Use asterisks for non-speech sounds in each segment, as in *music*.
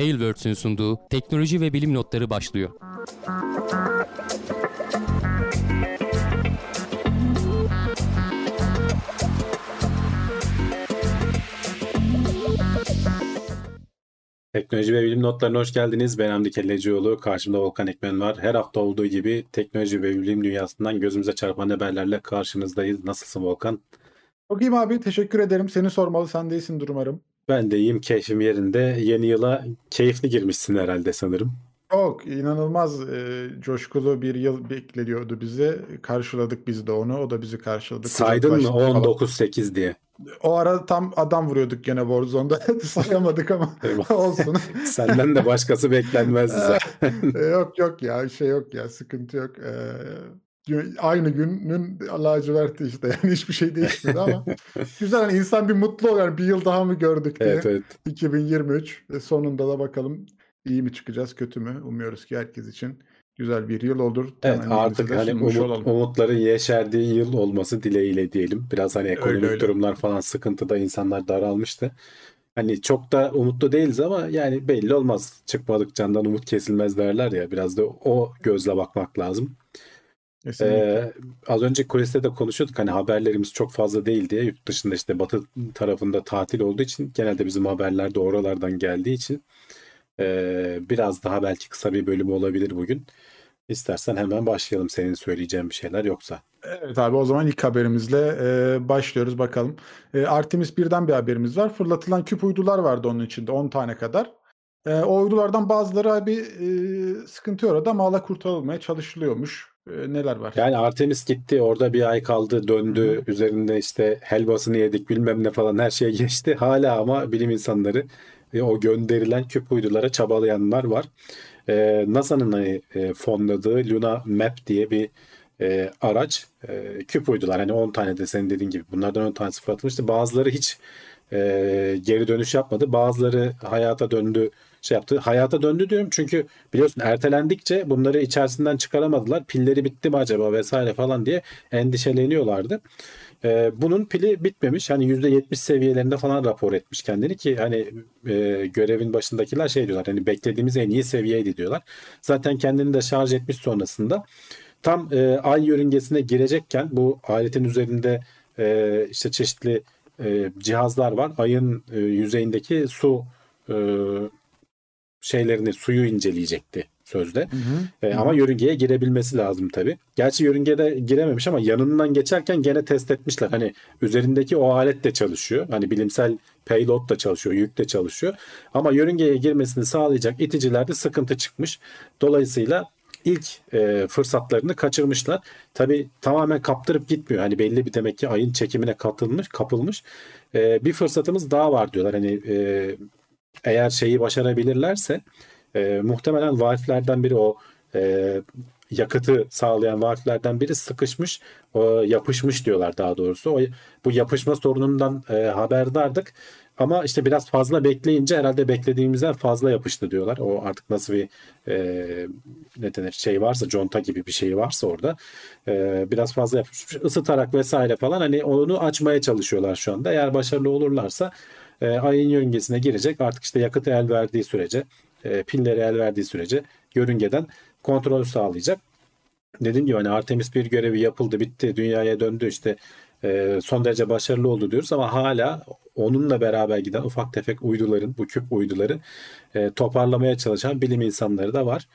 Tailwords'ün sunduğu teknoloji ve bilim notları başlıyor. Teknoloji ve bilim notlarına hoş geldiniz. Ben Hamdi Kellecioğlu. Karşımda Volkan Ekmen var. Her hafta olduğu gibi teknoloji ve bilim dünyasından gözümüze çarpan haberlerle karşınızdayız. Nasılsın Volkan? Çok iyiyim abi. Teşekkür ederim. Seni sormalı. Sen de iyisindir umarım. Ben de iyiyim. Keyfim yerinde. Yeni yıla keyifli girmişsin herhalde sanırım. Çok inanılmaz e, coşkulu bir yıl bekleniyordu bize. Karşıladık biz de onu. O da bizi karşıladı. Saydın mı Kucaklaştık falan. 19-8 diye? O ara tam adam vuruyorduk gene Warzone'da. *laughs* Sayamadık ama *laughs* olsun. *laughs* Senden de başkası beklenmezdi zaten. E, yok yok ya. Şey yok ya. Sıkıntı yok. E, gün- aynı günün laciverti işte. *laughs* Yani hiçbir şey değişmedi ama *laughs* güzel. Hani insan bir mutlu oluyor. Yani bir yıl daha mı gördük diye. evet evet. 2023 e, sonunda da bakalım iyi mi çıkacağız kötü mü? Umuyoruz ki herkes için güzel bir yıl olur. Evet Temennimizi artık hani umut, olalım. umutların yeşerdiği yıl olması dileğiyle diyelim. Biraz hani ekonomik öyle. durumlar falan sıkıntıda insanlar daralmıştı. Hani çok da umutlu değiliz ama yani belli olmaz. Çıkmadık candan umut kesilmez derler ya. Biraz da o gözle bakmak lazım. Kesinlikle. Ee, az önce kuliste de konuşuyorduk hani haberlerimiz çok fazla değil diye yurt dışında işte batı tarafında tatil olduğu için genelde bizim haberler de oralardan geldiği için ee, biraz daha belki kısa bir bölüm olabilir bugün. İstersen hemen başlayalım senin söyleyeceğin bir şeyler yoksa. Evet abi o zaman ilk haberimizle e, başlıyoruz bakalım. E, Artemis 1'den bir haberimiz var. Fırlatılan küp uydular vardı onun içinde 10 tane kadar. E, o uydulardan bazıları abi e, sıkıntı orada ama ala kurtarılmaya çalışılıyormuş. E, neler var? Yani Artemis gitti orada bir ay kaldı döndü üzerinde işte helvasını yedik bilmem ne falan her şey *laughs* geçti. Hala ama bilim insanları ve o gönderilen küp uydulara çabalayanlar var. Ee, NASA'nın hani, e, fonladığı Luna Map diye bir e, araç e, küp uydular. Hani 10 tane de senin dediğin gibi bunlardan 10 tanesi fırlatılmıştı. Bazıları hiç e, geri dönüş yapmadı. Bazıları hayata döndü şey yaptı. Hayata döndü diyorum çünkü biliyorsun ertelendikçe bunları içerisinden çıkaramadılar. Pilleri bitti mi acaba vesaire falan diye endişeleniyorlardı. Ee, bunun pili bitmemiş. Hani %70 seviyelerinde falan rapor etmiş kendini ki hani e, görevin başındakiler şey diyorlar. Hani beklediğimiz en iyi seviyeydi diyorlar. Zaten kendini de şarj etmiş sonrasında. Tam e, ay yörüngesine girecekken bu aletin üzerinde e, işte çeşitli e, cihazlar var. Ayın e, yüzeyindeki su e, şeylerini suyu inceleyecekti sözde. Hı hı. E, Hı ama yörüngeye girebilmesi lazım tabii. Gerçi yörüngeye de girememiş ama yanından geçerken gene test etmişler. Hani üzerindeki o alet de çalışıyor. Hani bilimsel payload da çalışıyor, yük de çalışıyor. Ama yörüngeye girmesini sağlayacak iticilerde sıkıntı çıkmış. Dolayısıyla ilk e, fırsatlarını kaçırmışlar. Tabii tamamen kaptırıp gitmiyor. Hani belli bir demek ki ayın çekimine katılmış, kapılmış. E, bir fırsatımız daha var diyorlar. Hani e, eğer şeyi başarabilirlerse e, muhtemelen valflerden biri o e, yakıtı sağlayan valflerden biri sıkışmış, o, yapışmış diyorlar daha doğrusu. O, bu yapışma sorunundan e, haberdardık. Ama işte biraz fazla bekleyince herhalde beklediğimizden fazla yapıştı diyorlar. O artık nasıl bir e, ne denir şey varsa conta gibi bir şey varsa orada e, biraz fazla yapışmış. Isıtarak vesaire falan hani onu açmaya çalışıyorlar şu anda. Eğer başarılı olurlarsa e, ayın yörüngesine girecek. Artık işte yakıtı el verdiği sürece e, pilleri el verdiği sürece yörüngeden kontrol sağlayacak. Dediğim gibi hani Artemis bir görevi yapıldı bitti dünyaya döndü işte e, son derece başarılı oldu diyoruz ama hala onunla beraber giden ufak tefek uyduların bu küp uyduları e, toparlamaya çalışan bilim insanları da var.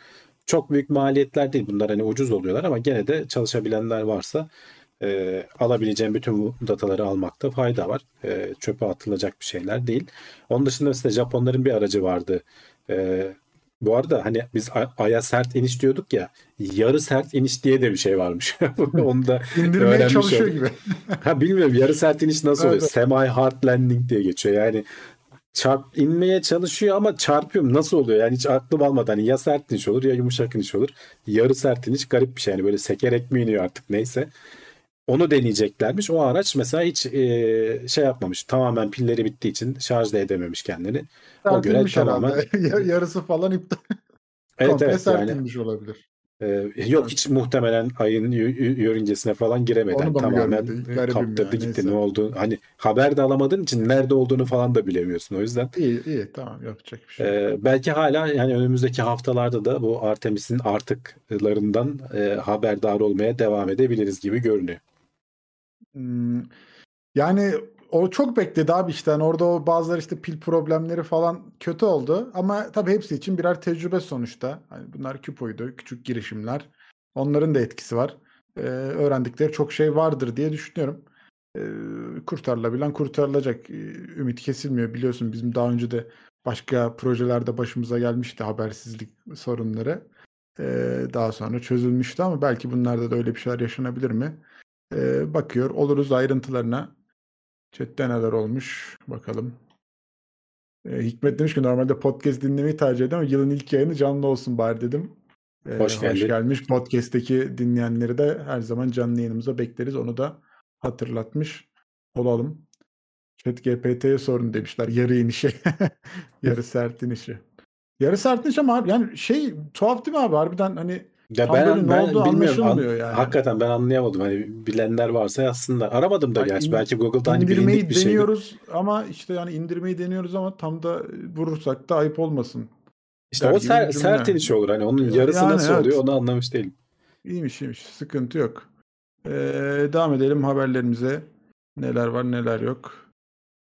Çok büyük maliyetler değil bunlar hani ucuz oluyorlar ama gene de çalışabilenler varsa e, alabileceğim bütün bu dataları almakta fayda var. E, çöpe atılacak bir şeyler değil. Onun dışında mesela Japonların bir aracı vardı. E, bu arada hani biz Ay- Ay'a sert iniş diyorduk ya yarı sert iniş diye de bir şey varmış. *laughs* Onu da *laughs* İndirmeye çalışıyor olduk. gibi. *laughs* Ha bilmiyorum yarı sert iniş nasıl oluyor? Semi hard landing diye geçiyor. Yani çarp inmeye çalışıyor ama çarpıyorum. Nasıl oluyor? Yani hiç aklım almadı. Hani ya sert iniş olur ya yumuşak iniş olur. Yarı sert iniş garip bir şey. Yani böyle sekerek mi iniyor artık neyse. Onu deneyeceklermiş. O araç mesela hiç e, şey yapmamış. Tamamen pilleri bittiği için şarj da edememiş kendini. O Sertilmiş tamamen herhalde. *laughs* Ya- Yarısı falan iptal. evet Komple evet yani olabilir. Ee, yok hiç muhtemelen ayın yörüngesine falan Yani da mı tamamen görmedi? e, kaptırdı ya, gitti neyse. ne oldu. Hani haber de alamadığın için nerede olduğunu falan da bilemiyorsun. O yüzden İyi iyi tamam yapacak bir şey. yok. e, belki hala yani önümüzdeki haftalarda da bu Artemis'in artıklarından e, haberdar olmaya devam edebiliriz gibi görünüyor. Hmm, Yani o çok bekledi abi işte. Yani orada o bazıları işte pil problemleri falan kötü oldu. Ama tabii hepsi için birer tecrübe sonuçta. Hani bunlar küpoydu, küçük girişimler. Onların da etkisi var. Ee, öğrendikleri çok şey vardır diye düşünüyorum. Ee, kurtarılabilen kurtarılacak. Ee, ümit kesilmiyor. Biliyorsun bizim daha önce de başka projelerde başımıza gelmişti habersizlik sorunları. Ee, daha sonra çözülmüştü ama belki bunlarda da öyle bir şeyler yaşanabilir mi? Ee, bakıyor oluruz ayrıntılarına. Chat'te neler olmuş bakalım. Ee, Hikmet demiş ki normalde podcast dinlemeyi tercih ederim ama yılın ilk yayını canlı olsun bari dedim. Ee, Hoş geldin. gelmiş. Podcast'teki dinleyenleri de her zaman canlı yayınımıza bekleriz. Onu da hatırlatmış olalım. Chat GPT'ye sorun demişler. Yarı inişi. *laughs* Yarı sert inişi. Yarı sert iniş ama yani şey tuhaf değil mi abi? Harbiden hani Ya Tam böyle ne olduğu anlaşılmıyor An- yani. Hakikaten ben anlayamadım. Hani bilenler varsa yazsınlar. Aramadım da Ay, gerçi. in- Belki Google'da hani bilindik bir şeydi. deniyoruz ama işte yani indirmeyi deniyoruz ama tam da vurursak da ayıp olmasın. İşte o ser, sert iniş olur. Hani onun yarısı Yani nasıl evet. oluyor onu anlamış değilim. İyiymiş iyiymiş. Sıkıntı yok. Ee, devam edelim haberlerimize. Neler var neler yok.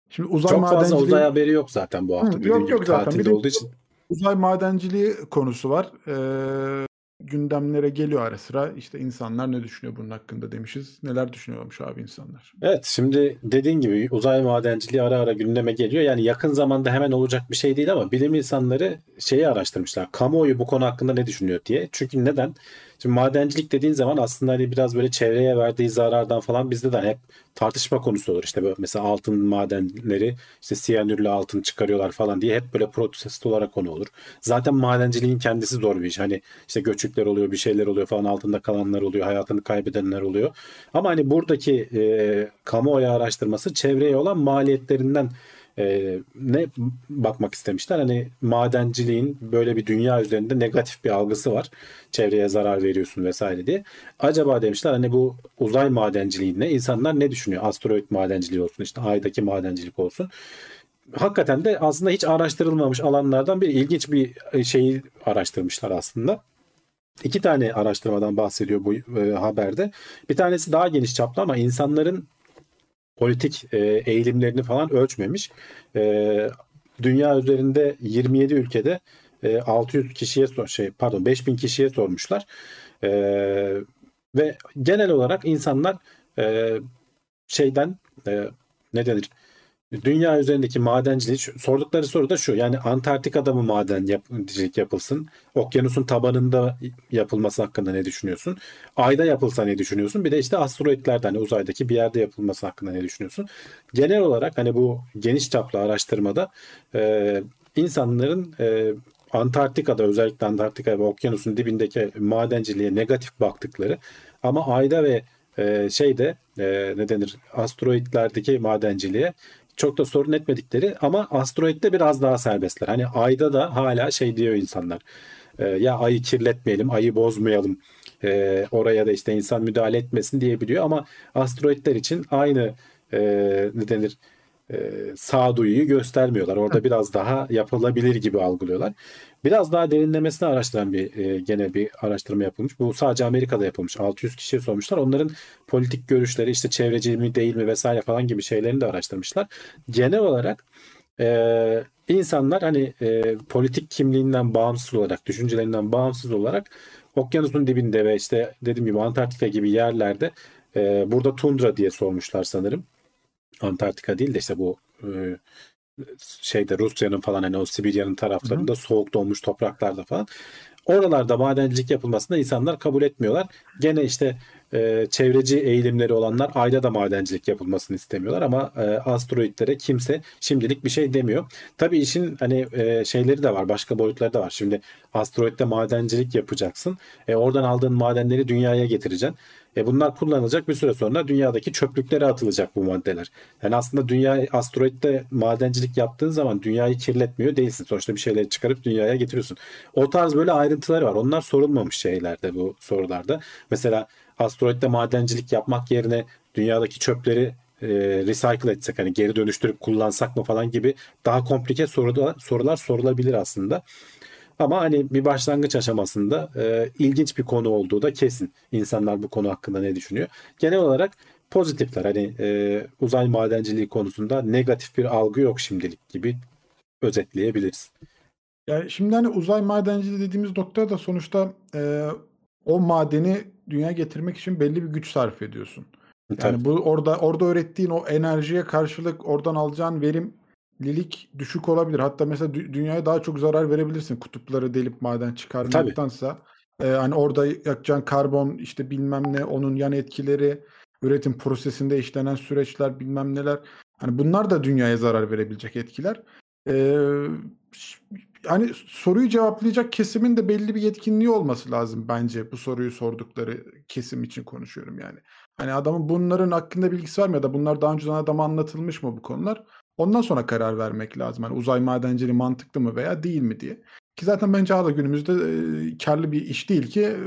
Şimdi uzay Çok fazla madenciliği, uzay haberi yok zaten bu hafta. Hı, yok, yok zaten. Bir olduğu için. uzay madenciliği konusu var. Ee, gündemlere geliyor ara sıra. İşte insanlar ne düşünüyor bunun hakkında demişiz. Neler düşünüyormuş abi insanlar? Evet şimdi dediğin gibi uzay madenciliği ara ara gündeme geliyor. Yani yakın zamanda hemen olacak bir şey değil ama bilim insanları şeyi araştırmışlar. Kamuoyu bu konu hakkında ne düşünüyor diye. Çünkü neden? Şimdi madencilik dediğin zaman aslında hani biraz böyle çevreye verdiği zarardan falan bizde de hep tartışma konusu olur. İşte böyle mesela altın madenleri işte siyanürlü altın çıkarıyorlar falan diye hep böyle protesto olarak konu olur. Zaten madenciliğin kendisi zor bir iş. Hani işte göçükler oluyor, bir şeyler oluyor falan altında kalanlar oluyor, hayatını kaybedenler oluyor. Ama hani buradaki e, kamuoyu araştırması çevreye olan maliyetlerinden e, ne bakmak istemişler. Hani madenciliğin böyle bir dünya üzerinde negatif bir algısı var. Çevreye zarar veriyorsun vesaire diye. Acaba demişler hani bu uzay madenciliğinde insanlar ne düşünüyor? Asteroid madenciliği olsun işte aydaki madencilik olsun. Hakikaten de aslında hiç araştırılmamış alanlardan bir ilginç bir şeyi araştırmışlar aslında. İki tane araştırmadan bahsediyor bu e, haberde. Bir tanesi daha geniş çaplı ama insanların politik e, eğilimlerini falan ölçmemiş. E, dünya üzerinde 27 ülkede e, 600 kişiye sor- şey pardon 5000 kişiye sormuşlar. E, ve genel olarak insanlar e, şeyden e, ne denir? Dünya üzerindeki madenciliği şu- sordukları soru da şu. Yani Antarktika'da mı madencilik yapılsın? Okyanusun tabanında yapılması hakkında ne düşünüyorsun? Ayda yapılsa ne düşünüyorsun? Bir de işte asteroidlerde hani uzaydaki bir yerde yapılması hakkında ne düşünüyorsun? Genel olarak hani bu geniş çaplı araştırmada e, insanların e, Antarktika'da özellikle Antarktika ve okyanusun dibindeki madenciliğe negatif baktıkları ama ayda ve e, şeyde e, ne denir asteroidlerdeki madenciliğe çok da sorun etmedikleri ama asteroidde biraz daha serbestler. Hani ayda da hala şey diyor insanlar. e, ya ayı kirletmeyelim, ayı bozmayalım. e, oraya da işte insan müdahale etmesin diyebiliyor ama asteroidler için aynı e, ne denir e, sağduyuyu göstermiyorlar. Orada biraz daha yapılabilir gibi algılıyorlar. Biraz daha derinlemesine araştıran bir e, gene bir araştırma yapılmış. Bu sadece Amerika'da yapılmış. 600 kişiye sormuşlar. Onların politik görüşleri işte çevreci mi değil mi vesaire falan gibi şeylerini de araştırmışlar. Genel olarak e, insanlar hani e, politik kimliğinden bağımsız olarak, düşüncelerinden bağımsız olarak okyanusun dibinde ve işte dediğim gibi Antarktika gibi yerlerde e, burada tundra diye sormuşlar sanırım. Antarktika değil de işte bu e, şeyde Rusya'nın falan hani o Sibirya'nın taraflarında soğuk donmuş topraklarda falan. Oralarda madencilik yapılmasında insanlar kabul etmiyorlar. Gene işte e, çevreci eğilimleri olanlar ayda da madencilik yapılmasını istemiyorlar ama e, asteroidlere kimse şimdilik bir şey demiyor. Tabii işin hani e, şeyleri de var, başka boyutları da var. Şimdi asteroidde madencilik yapacaksın. E, oradan aldığın madenleri dünyaya getireceksin. E bunlar kullanılacak bir süre sonra dünyadaki çöplüklere atılacak bu maddeler. Yani aslında dünya asteroitte madencilik yaptığın zaman dünyayı kirletmiyor değilsin. Sonuçta bir şeyleri çıkarıp dünyaya getiriyorsun. O tarz böyle ayrıntıları var. Onlar sorulmamış şeylerde bu sorularda. Mesela asteroitte madencilik yapmak yerine dünyadaki çöpleri e, recycle etsek hani geri dönüştürüp kullansak mı falan gibi daha komplike sorular, sorular sorulabilir aslında. Ama hani bir başlangıç aşamasında e, ilginç bir konu olduğu da kesin. İnsanlar bu konu hakkında ne düşünüyor? Genel olarak pozitifler. Hani e, uzay madenciliği konusunda negatif bir algı yok şimdilik gibi özetleyebiliriz. Yani şimdi hani uzay madenciliği dediğimiz noktada da sonuçta e, o madeni dünya getirmek için belli bir güç sarf ediyorsun. Yani Tabii. bu orada orada öğrettiğin o enerjiye karşılık oradan alacağın verimlilik düşük olabilir. Hatta mesela dü- dünyaya daha çok zarar verebilirsin kutupları delip maden çıkarmaktansa. E, hani orada yakacağın karbon işte bilmem ne onun yan etkileri, üretim prosesinde işlenen süreçler bilmem neler. Hani bunlar da dünyaya zarar verebilecek etkiler. Ee, hani soruyu cevaplayacak kesimin de belli bir yetkinliği olması lazım bence bu soruyu sordukları kesim için konuşuyorum yani. Hani adamın bunların hakkında bilgisi var mı ya da bunlar daha önceden adama anlatılmış mı bu konular? Ondan sonra karar vermek lazım. Hani uzay madenciliği mantıklı mı veya değil mi diye. Ki zaten bence hala günümüzde e, karlı bir iş değil ki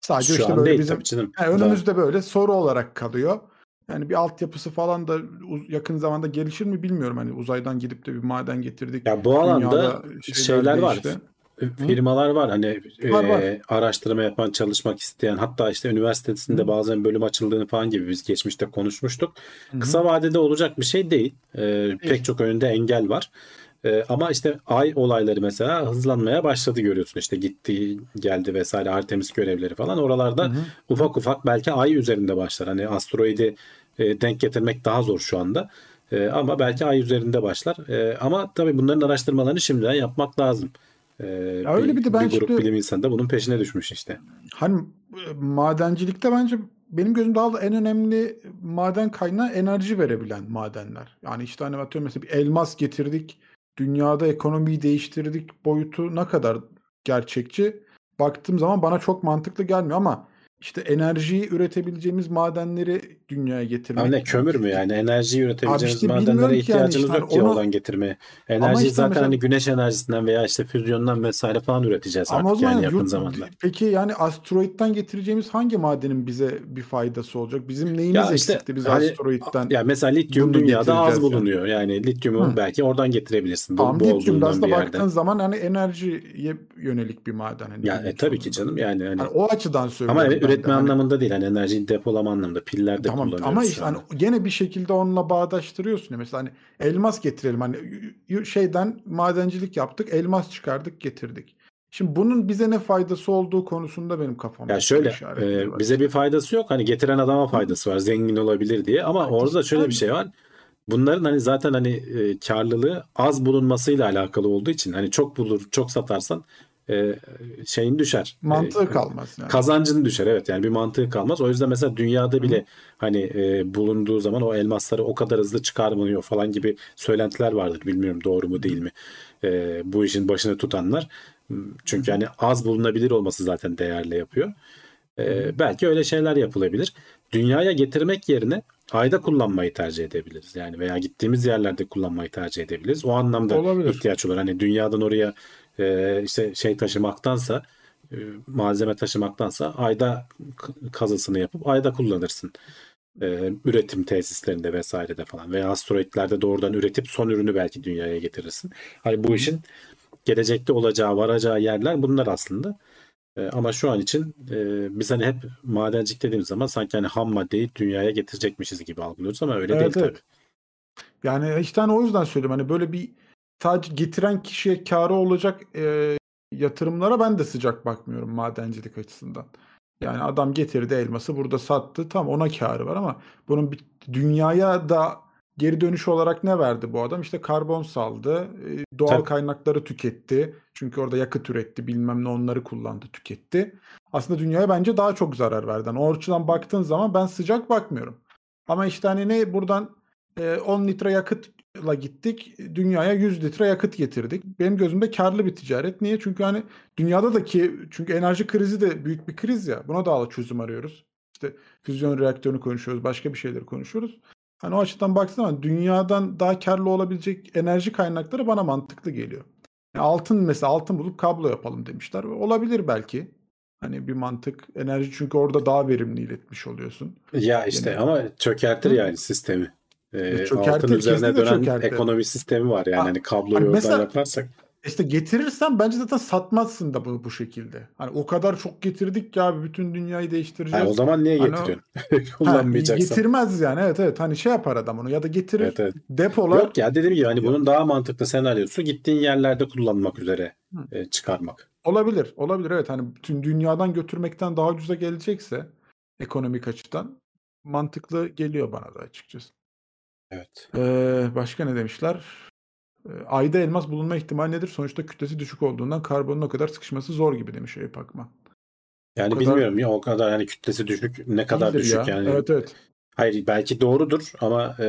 sadece Şu işte böyle değil bizim canım. yani önümüzde böyle soru olarak kalıyor. Yani bir altyapısı falan da yakın zamanda gelişir mi bilmiyorum. Hani uzaydan gidip de bir maden getirdik. Ya bu alanda şeyler var. Firmalar var hani Var, var. e, araştırma yapan, çalışmak isteyen hatta işte üniversitesinde Hı. bazen bölüm açıldığını falan gibi biz geçmişte konuşmuştuk. Hı. Kısa vadede olacak bir şey değil. E, pek çok önünde engel var. E, ama işte ay olayları mesela hızlanmaya başladı görüyorsun. İşte gitti, geldi vesaire Artemis görevleri falan. Oralarda hı. ufak ufak belki ay üzerinde başlar. Hani asteroidi e, denk getirmek daha zor şu anda. E, ama belki ay üzerinde başlar. E, ama tabii bunların araştırmalarını şimdiden yapmak lazım. E, Ya öyle bir de ben bir grup şimdi- bilim insanı da bunun peşine düşmüş işte. Hani e, madencilikte bence benim gözümde hala en önemli maden kaynağı enerji verebilen madenler. Yani işte hani atıyorum mesela bir elmas getirdik. Dünyada ekonomiyi değiştirdik boyutu ne kadar gerçekçi? Baktığım zaman bana çok mantıklı gelmiyor ama işte enerjiyi üretebileceğimiz madenleri dünyaya getirmek. Ama ne kömür mü yani? Enerjiyi üretebileceğimiz işte madenlere ki yani ihtiyacımız işte yok ki hani onu- oradan getirmeye. Enerjiyi işte zaten mesela- hani güneş enerjisinden veya işte füzyondan vesaire falan üreteceğiz Ama artık yani yakın yurt- zamanda. peki yani asteroitten getireceğimiz hangi madenin bize bir faydası olacak? Bizim neyimiz Ya işte eksikti biz hani- asteroitten? Ya mesela lityum dünyada az yani. bulunuyor. Yani lityumu Hı. belki oradan getirebilirsin. Bu, Tamam bu lityum da aslında baktığın zaman hani enerjiye yönelik bir maden. Hani Ya e, tabii ki canım yani hani Hani o açıdan söylüyorum. ama evet, de. üretme Hani- anlamında değil. Hani enerjiyi depolama anlamında pillerde Tamam kullanıyoruz ama işte hani gene bir şekilde onunla bağdaştırıyorsun. Mesela hani elmas getirelim hani şeyden madencilik yaptık, elmas çıkardık, getirdik. Şimdi bunun bize ne faydası olduğu konusunda benim kafamda Ya soru şöyle e, bize bir faydası yok. Hani getiren adama faydası var. Zengin olabilir diye. Ama Ha, orada şöyle bir şey var. Bunların hani zaten hani e, karlılığı az bulunmasıyla alakalı olduğu için hani çok bulur, çok satarsan e, şeyin düşer. Mantığı E, kalmaz yani. kazancın düşer evet yani bir mantığı kalmaz. O yüzden mesela dünyada bile hani e, bulunduğu zaman o elmasları o kadar hızlı çıkarmıyor falan gibi söylentiler vardır. Bilmiyorum doğru mu değil mi? E, bu işin başını tutanlar. Çünkü hani az bulunabilir olması zaten değerli yapıyor. E, belki öyle şeyler yapılabilir. Dünyaya getirmek yerine ayda kullanmayı tercih edebiliriz. Yani veya gittiğimiz yerlerde kullanmayı tercih edebiliriz. O anlamda Olabilir. ihtiyaç olur. Hani dünyadan oraya e, işte şey taşımaktansa e, malzeme taşımaktansa ayda k- kazısını yapıp ayda kullanırsın. E, üretim tesislerinde vesairede falan veya asteroitlerde doğrudan üretip son ürünü belki dünyaya getirirsin. Hani bu işin gelecekte olacağı, varacağı yerler bunlar aslında. E, ama şu an için e, biz hani hep madencilik dediğimiz zaman sanki hani ham maddeyi dünyaya getirecekmişiz gibi algılıyoruz ama öyle Evet, değil evet. Yani işte hani o yüzden söylüyorum hani böyle bir sadece getiren kişiye karı olacak e, yatırımlara ben de sıcak bakmıyorum madencilik açısından. Yani adam getirdi elması burada sattı tam ona karı var ama bunun bir dünyaya da geri dönüş olarak ne verdi bu adam? İşte karbon saldı, e, doğal Tabii. kaynakları tüketti. Çünkü orada yakıt üretti, bilmem ne onları kullandı, tüketti. Aslında dünyaya bence daha çok zarar verdi. Yani o açıdan baktığın zaman ben sıcak bakmıyorum. Ama işte hani ne buradan e, 10 litre yakıtla gittik, dünyaya 100 litre yakıt getirdik. Benim gözümde karlı bir ticaret. Niye? Çünkü hani dünyada da ki çünkü enerji krizi de büyük bir kriz ya. Buna da çözüm arıyoruz. işte füzyon reaktörünü konuşuyoruz, başka bir şeyleri konuşuyoruz. Hani o açıdan zaman dünyadan daha karlı olabilecek enerji kaynakları bana mantıklı geliyor. Yani altın mesela altın bulup kablo yapalım demişler. Olabilir belki. Hani bir mantık. Enerji çünkü orada daha verimli iletmiş oluyorsun. Ya işte Yine- ama çökertir Hı. yani sistemi. Ee, çökertir, altın üzerine dönen çökertir. ekonomi sistemi var yani Ha, hani kabloyu hani mesela- yaparsak. İşte getirirsen bence zaten satmazsın da bu, bu şekilde. Hani o kadar çok getirdik ki abi bütün dünyayı değiştireceğiz. Ha, o zaman niye Hani getiriyorsun? *laughs* *laughs* Ha, Kullanmayacaksan. getirmez yani evet evet hani şey yapar adam onu ya da getirir Evet, evet. depolar Yok ya dediğim gibi hani bunun daha mantıklı senaryosu gittiğin yerlerde kullanmak üzere Hı. e, çıkarmak. olabilir olabilir evet hani bütün dünyadan götürmekten daha ucuza gelecekse ekonomik açıdan mantıklı geliyor bana da açıkçası. Evet. Ee, başka ne demişler? Ee, Ayda elmas bulunma ihtimali nedir? Sonuçta kütlesi düşük olduğundan karbonun o kadar sıkışması zor gibi demiş Eyüp Akman. Yani O kadar- bilmiyorum ya o kadar yani kütlesi düşük ne kadar İyidir düşük ya. yani. Evet evet. Hayır belki doğrudur ama e,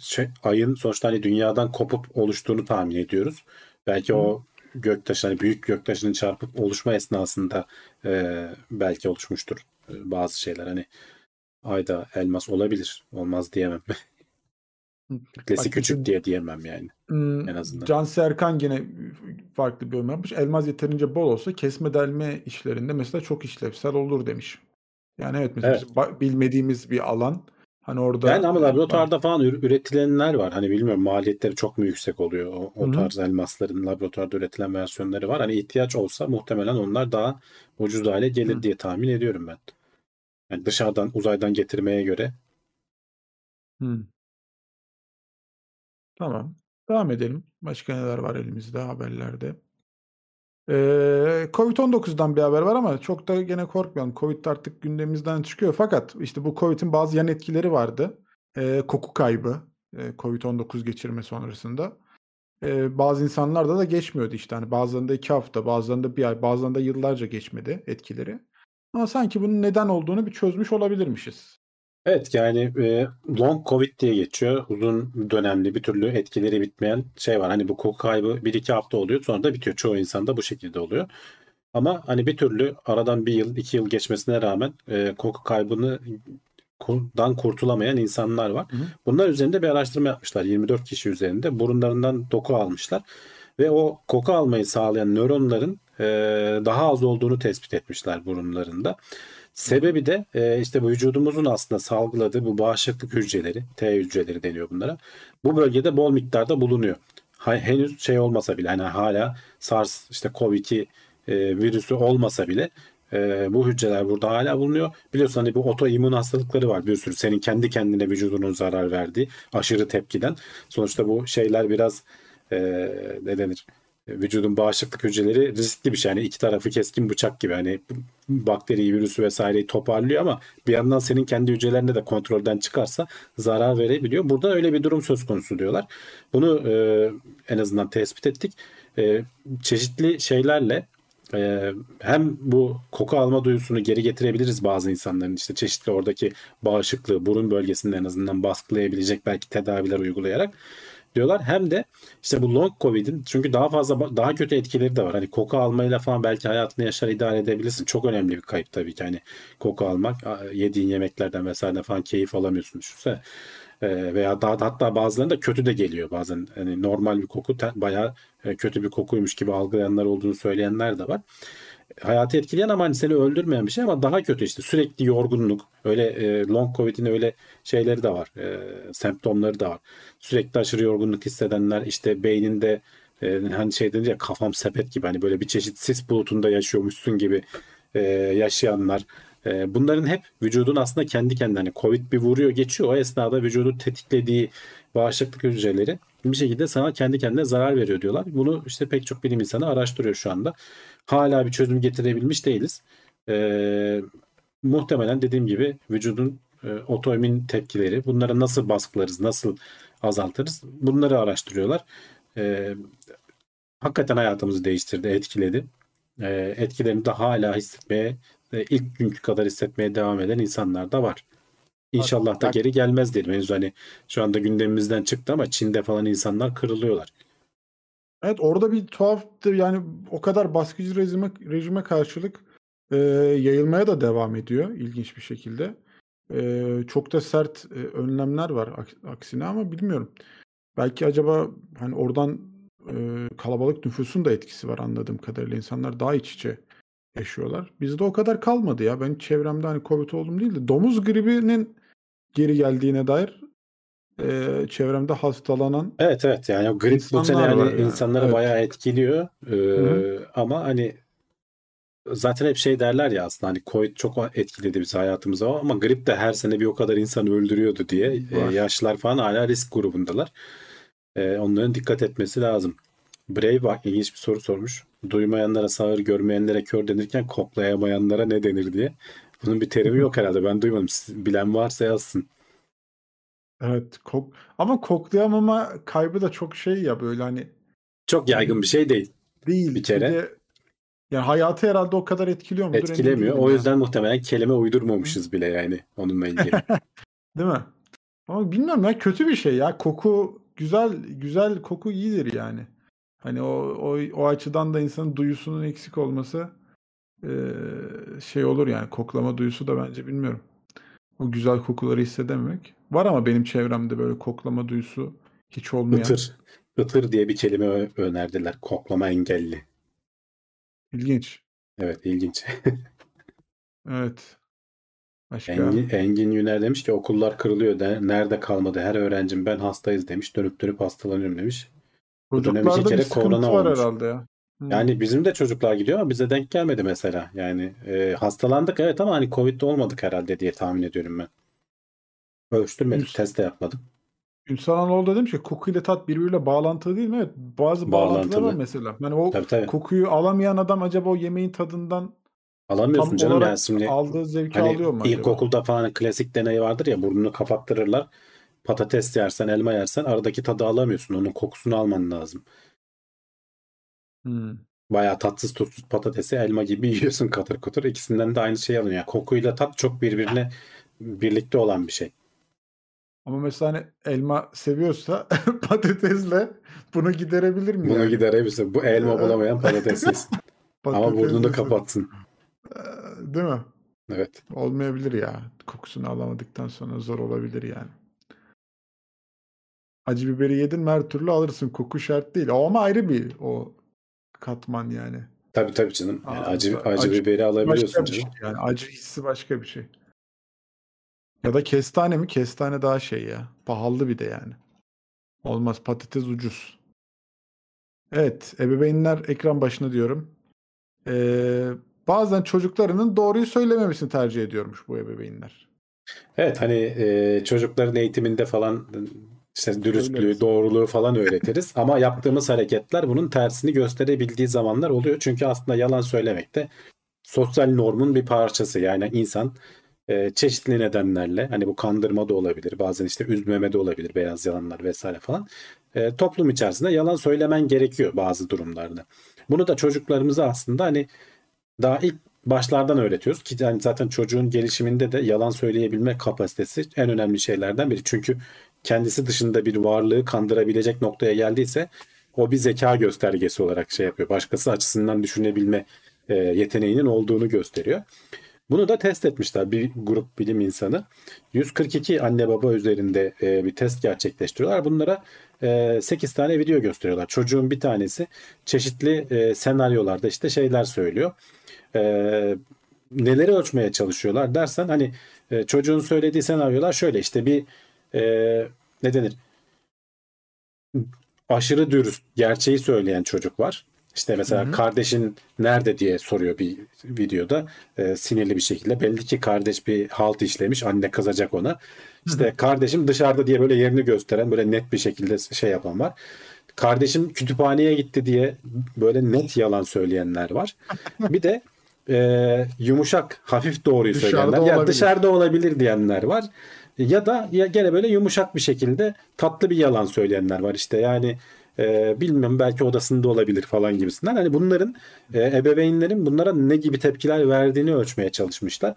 şey, ayın sonuçta hani dünyadan kopup oluştuğunu tahmin ediyoruz. Belki o göktaşı hani büyük göktaşının çarpıp oluşma esnasında e, belki oluşmuştur e, bazı şeyler hani ayda elmas olabilir. Olmaz diyemem. *laughs* Bak küçük diye diyemem yani Hmm, en azından. Can Serkan yine farklı bir yorum yapmış. Elmas yeterince bol olsa kesme delme işlerinde mesela çok işlevsel olur demiş. Yani evet mesela Evet. bilmediğimiz bir alan. Hani orada Yani ama laboratuvarda falan ür- üretilenler var. Hani bilmiyorum maliyetleri çok mu yüksek oluyor? O, o Hı hı. tarz elmasların laboratuvarda üretilen versiyonları var. Hani ihtiyaç olsa muhtemelen onlar daha ucuz hale gelir Hı. diye tahmin ediyorum ben. Yani dışarıdan uzaydan getirmeye göre. Hmm. Tamam. Devam edelim. Başka neler var elimizde haberlerde? Ee, Covid-19'dan bir haber var ama çok da gene korkmayalım. Covid artık gündemimizden çıkıyor. Fakat işte bu Covid'in bazı yan etkileri vardı. Ee, koku kaybı. e, Covid-19 geçirme sonrasında. Ee, bazı insanlarda da geçmiyordu işte. Hani bazılarında iki hafta, bazılarında bir ay, bazılarında yıllarca geçmedi etkileri. Ama sanki bunun neden olduğunu bir çözmüş olabilirmişiz. Evet yani e, long covid diye geçiyor. Uzun dönemli bir türlü etkileri bitmeyen şey var. Hani bu koku kaybı 1-2 hafta oluyor sonra da bitiyor. Çoğu insanda bu şekilde oluyor. Ama hani bir türlü aradan bir yıl, iki yıl geçmesine rağmen e, koku kaybını dan kurtulamayan insanlar var. Hı hı. Bunlar üzerinde bir araştırma yapmışlar. 24 kişi üzerinde burunlarından doku almışlar ve o koku almayı sağlayan nöronların e, daha az olduğunu tespit etmişler burunlarında. Sebebi de e, işte bu vücudumuzun aslında salgıladığı bu bağışıklık hücreleri, T hücreleri deniyor bunlara. Bu bölgede bol miktarda bulunuyor. Henüz şey olmasa bile hani hala SARS işte COVID-2 e, virüsü olmasa bile bu hücreler burada hala bulunuyor. Biliyorsun hani bu otoimmün hastalıkları var bir sürü. Senin kendi kendine vücudunun zarar verdiği aşırı tepkiden. Sonuçta bu şeyler biraz e, ne denir? Vücudun bağışıklık hücreleri riskli bir şey. Yani iki tarafı keskin bıçak gibi. Hani bakteriyi, virüsü vesaireyi toparlıyor ama bir yandan senin kendi hücrelerinde de kontrolden çıkarsa zarar verebiliyor. Burada öyle bir durum söz konusu diyorlar. Bunu e, en azından tespit ettik. E, çeşitli şeylerle e, hem bu koku alma duyusunu geri getirebiliriz bazı insanların işte çeşitli oradaki bağışıklığı burun bölgesinde en azından baskılayabilecek belki tedaviler uygulayarak diyorlar. Hem de işte bu long covid'in çünkü daha fazla daha kötü etkileri de var. Hani koku almayla falan belki hayatını yaşar idare edebilirsin. Çok önemli bir kayıp tabii ki hani koku almak yediğin yemeklerden vesaire falan keyif alamıyorsun düşünsene. Ee, veya daha hatta bazılarında kötü de geliyor bazen. Hani normal bir koku bayağı e, kötü bir kokuymuş gibi algılayanlar olduğunu söyleyenler de var. Hayatı etkileyen ama hani seni öldürmeyen bir şey ama daha kötü işte. Sürekli yorgunluk öyle e, long covid'in öyle şeyleri de var e, semptomları da var. Sürekli aşırı yorgunluk hissedenler işte beyninde e, hani şey denir ya kafam sepet gibi hani böyle bir çeşit sis bulutunda yaşıyormuşsun gibi e, yaşayanlar. E, bunların hep vücudun aslında kendi kendine hani covid bir vuruyor geçiyor. O esnada vücudu tetiklediği bağışıklık hücreleri bir şekilde sana kendi kendine zarar veriyor diyorlar. Bunu işte pek çok bilim insanı araştırıyor şu anda. Hala bir çözüm getirebilmiş değiliz. E, muhtemelen dediğim gibi vücudun e, otoimmün tepkileri bunları nasıl baskılarız, nasıl azaltırız bunları araştırıyorlar. E, hakikaten hayatımızı değiştirdi, etkiledi. E, etkilerini de hala hissetmeye, e, ilk günkü kadar hissetmeye devam eden insanlar da var. İnşallah da Bak- geri gelmez diyelim. Henüz hani şu anda gündemimizden çıktı ama Çin'de falan insanlar kırılıyorlar. Evet orada bir tuhaftı yani o kadar baskıcı rejime, rejime karşılık e, yayılmaya da devam ediyor ilginç bir şekilde. E, çok da sert e, önlemler var aks- aksine ama bilmiyorum. Belki acaba hani oradan e, kalabalık nüfusun da etkisi var anladığım kadarıyla. İnsanlar daha iç içe yaşıyorlar. Bizde o kadar kalmadı ya. Ben çevremde hani Covid oldum değil de domuz gribinin geri geldiğine dair e, çevremde hastalanan Evet evet yani o grip bu sene yani yani. insanları Evet. bayağı etkiliyor. Ee, ama hani zaten hep şey derler ya aslında hani Covid çok etkiledi bizi hayatımıza ama grip de her sene bir o kadar insanı öldürüyordu diye e, yaşlılar falan hala risk grubundalar. E, onların dikkat etmesi lazım. Brave bak ilginç bir soru sormuş. Duymayanlara sağır, görmeyenlere kör denirken koklayamayanlara ne denir diye. Bunun bir terimi yok herhalde. Ben duymadım. Bilen varsa yazsın. evet kok ama koklayamama kaybı da çok şey ya böyle hani Çok yaygın bir şey değil. değil. Bir kere. de yani hayatı herhalde o kadar etkiliyor mudur? Etkilemiyor. O yüzden muhtemelen kelime uydurmamışız bile yani onunla ilgili. *laughs* Değil mi? Ama bilmiyorum ya kötü bir şey ya. Koku güzel güzel koku iyidir yani. Hani o o, o açıdan da insanın duyusunun eksik olması eee, şey olur yani koklama duyusu da bence bilmiyorum. O güzel kokuları hissedememek. Var ama benim çevremde böyle koklama duyusu hiç olmayan. Itır. Itır diye bir kelime önerdiler. Koklama engelli. İlginç. Evet ilginç. *laughs* Evet. Başka? Engin, Engin Yüner demiş ki okullar kırılıyor. De, nerede kalmadı? Her öğrencim ben hastayız demiş. Dönüp dönüp hastalanıyorum demiş. bu dönem iki kere korona var olmuş. herhalde ya. Hmm. Yani bizim de çocuklar gidiyor ama bize denk gelmedi mesela. Yani e, hastalandık evet ama hani Covid'de olmadık herhalde diye tahmin ediyorum ben. Ölçtürmedik, Üst- test de yapmadım. Ünsal Anoğlu da demiş ki koku ile tat birbiriyle bağlantılı değil mi? Evet. Bazı bağlantılar var Bağlantılı. mesela. Yani o Tabii tabii. kokuyu alamayan adam acaba o yemeğin tadından Alamıyorsun tam canım yani şimdi. aldığı zevki Hani alıyor mu acaba? ilkokulda falan klasik deney vardır ya burnunu kapattırırlar. Patates yersen, elma yersen aradaki tadı alamıyorsun. Onun kokusunu alman lazım. Hmm. Bayağı tatsız tuzsuz patatesi elma gibi *laughs* yiyorsun katır kutur. İkisinden de aynı şeyi alıyorsun. Yani kokuyla tat çok birbirine birlikte olan bir şey. Ama mesela hani elma seviyorsa *laughs* patatesle bunu giderebilir mi? Bunu yani? giderebilirsin. Bu elma bulamayan *laughs* patates. Ama burnunu yese- kapatsın. Ee, Değil mi? Evet. Olmayabilir ya. Kokusunu alamadıktan sonra zor olabilir yani. Acı biberi yedin mi her türlü alırsın. Koku şart değil. O ama ayrı bir o katman yani. Tabii tabii canım. Yani Aa, acı, acı- acı biberi alabiliyorsun şey canım. yani. Acı hissi başka bir şey. Ya da kestane mi? Kestane daha şey ya. Pahalı bir de yani. Olmaz. Patates ucuz. Evet. Ebeveynler ekran başına diyorum. Ee, bazen çocuklarının doğruyu söylememesini tercih ediyormuş bu ebeveynler. Evet hani e, çocukların eğitiminde falan işte dürüstlüğü, doğruluğu falan öğretiriz. Ama yaptığımız hareketler bunun tersini gösterebildiği zamanlar oluyor. Çünkü aslında yalan söylemek de sosyal normun bir parçası. Yani insan e, çeşitli nedenlerle hani bu kandırma da olabilir. Bazen işte üzmeme de olabilir. Beyaz yalanlar vesaire falan. E, toplum içerisinde yalan söylemen gerekiyor bazı durumlarda. Bunu da çocuklarımıza aslında hani daha ilk başlardan öğretiyoruz ki yani zaten çocuğun gelişiminde de yalan söyleyebilme kapasitesi en önemli şeylerden biri. Çünkü kendisi dışında bir varlığı kandırabilecek noktaya geldiyse o bir zeka göstergesi olarak şey yapıyor. Başkası açısından düşünebilme e, yeteneğinin olduğunu gösteriyor. Bunu da test etmişler bir grup bilim insanı. 142 anne baba üzerinde e, bir test gerçekleştiriyorlar. Bunlara e, 8 tane video gösteriyorlar. Çocuğun bir tanesi çeşitli e, senaryolarda işte şeyler söylüyor. E, neleri ölçmeye çalışıyorlar dersen hani e, çocuğun söylediği senaryolar şöyle işte bir e, ne denir aşırı dürüst gerçeği söyleyen çocuk var. İşte mesela Hı hı. kardeşin nerede diye soruyor bir videoda e, sinirli bir şekilde. Belli ki kardeş bir halt işlemiş anne kızacak ona. İşte kardeşim dışarıda diye böyle yerini gösteren böyle net bir şekilde şey yapan var. Kardeşim kütüphaneye gitti diye böyle net yalan söyleyenler var. *laughs* Bir de e, yumuşak hafif doğruyu Dışarıda söyleyenler ya olabilir. dışarıda olabilir diyenler var. Ya da ya gene böyle yumuşak bir şekilde tatlı bir yalan söyleyenler var işte yani e, bilmiyorum belki odasında olabilir falan gibisinden. Hani bunların e, ebeveynlerin bunlara ne gibi tepkiler verdiğini ölçmeye çalışmışlar.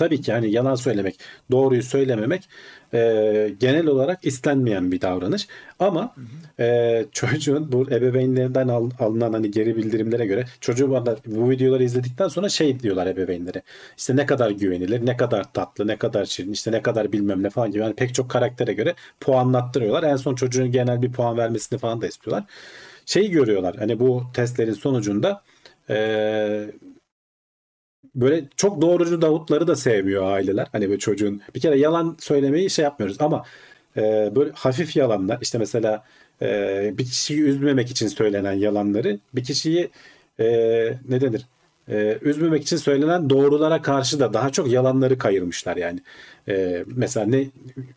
Tabii ki hani yalan söylemek, doğruyu söylememek e, genel olarak istenmeyen bir davranış. Ama e, çocuğun bu ebeveynlerinden al- alınan hani geri bildirimlere göre çocuğu bana bu videoları izledikten sonra şey diyorlar ebeveynlere. İşte ne kadar güvenilir, ne kadar tatlı, ne kadar şirin, işte ne kadar bilmem ne falan gibi. Yani pek çok karaktere göre puanlattırıyorlar. En son çocuğun genel bir puan vermesini falan da istiyorlar. Şeyi görüyorlar hani bu testlerin sonucunda e, böyle çok doğrucu Davutları da sevmiyor aileler. Hani böyle çocuğun bir kere yalan söylemeyi şey yapmıyoruz ama e, böyle hafif yalanlar işte mesela e, bir kişiyi üzmemek için söylenen yalanları bir kişiyi e, ne denir e, üzmemek için söylenen doğrulara karşı da daha çok yalanları kayırmışlar yani. E, mesela ne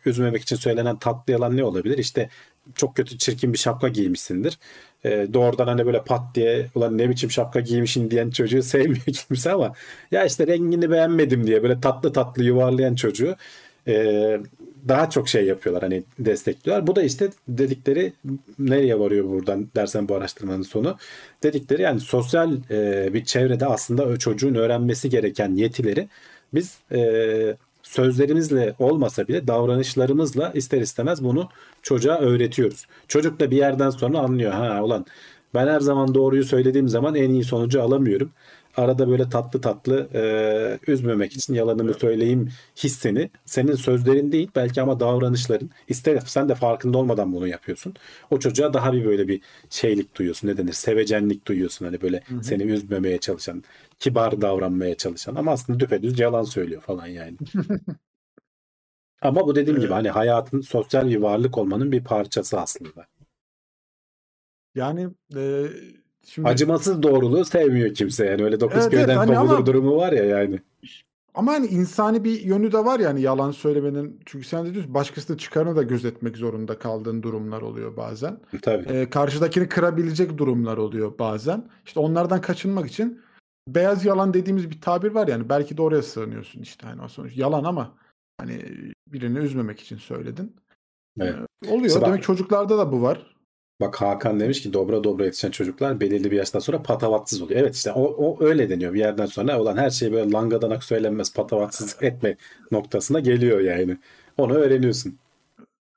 üzmemek için söylenen tatlı yalan ne olabilir? İşte çok kötü çirkin bir şapka giymişsindir. E, doğrudan hani böyle pat diye ulan ne biçim şapka giymişsin diyen çocuğu *laughs* sevmiyor kimse ama ya işte rengini beğenmedim diye böyle tatlı tatlı yuvarlayan çocuğu e, daha çok şey yapıyorlar hani destekliyorlar. Bu da işte dedikleri nereye varıyor buradan dersen bu araştırmanın sonu. Dedikleri yani sosyal e, bir çevrede aslında çocuğun öğrenmesi gereken yetileri biz e, sözlerimizle olmasa bile davranışlarımızla ister istemez bunu çocuğa öğretiyoruz. Çocuk da bir yerden sonra anlıyor. Ha ulan ben her zaman doğruyu söylediğim zaman en iyi sonucu alamıyorum. Arada böyle tatlı tatlı e, üzmemek için yalanımı söyleyeyim hissini senin sözlerin değil belki ama davranışların ister sen de farkında olmadan bunu yapıyorsun. O çocuğa daha bir böyle bir şeylik duyuyorsun ne denir sevecenlik duyuyorsun hani böyle seni üzmemeye çalışan kibar davranmaya çalışan ama aslında düpedüz yalan söylüyor falan yani. *laughs* Ama bu dediğim gibi hani hayatın sosyal bir varlık olmanın bir parçası aslında. Yani e, şimdi Acımasız doğruluğu sevmiyor kimse yani öyle dokuz Evet, köyden evet, hani kovulur ama- durumu var ya yani. ama hani insani bir yönü de var yani yalan söylemenin. Çünkü sen de diyorsun başkasının çıkarını da gözetmek zorunda kaldığın durumlar oluyor bazen. Tabii. E, karşıdakini kırabilecek durumlar oluyor bazen. İşte onlardan kaçınmak için beyaz yalan dediğimiz bir tabir var yani belki de oraya sığınıyorsun işte hani o sonuç yalan ama hani birini üzmemek için söyledin. Evet. E, oluyor. Bak- Demek çocuklarda da bu var. Bak Hakan demiş ki dobra dobra yetişen çocuklar belirli bir yaştan sonra patavatsız oluyor. Evet işte o, o öyle deniyor bir yerden sonra. Olan her şey böyle langadanak söylenmez patavatsızlık etme noktasına geliyor yani. Onu öğreniyorsun.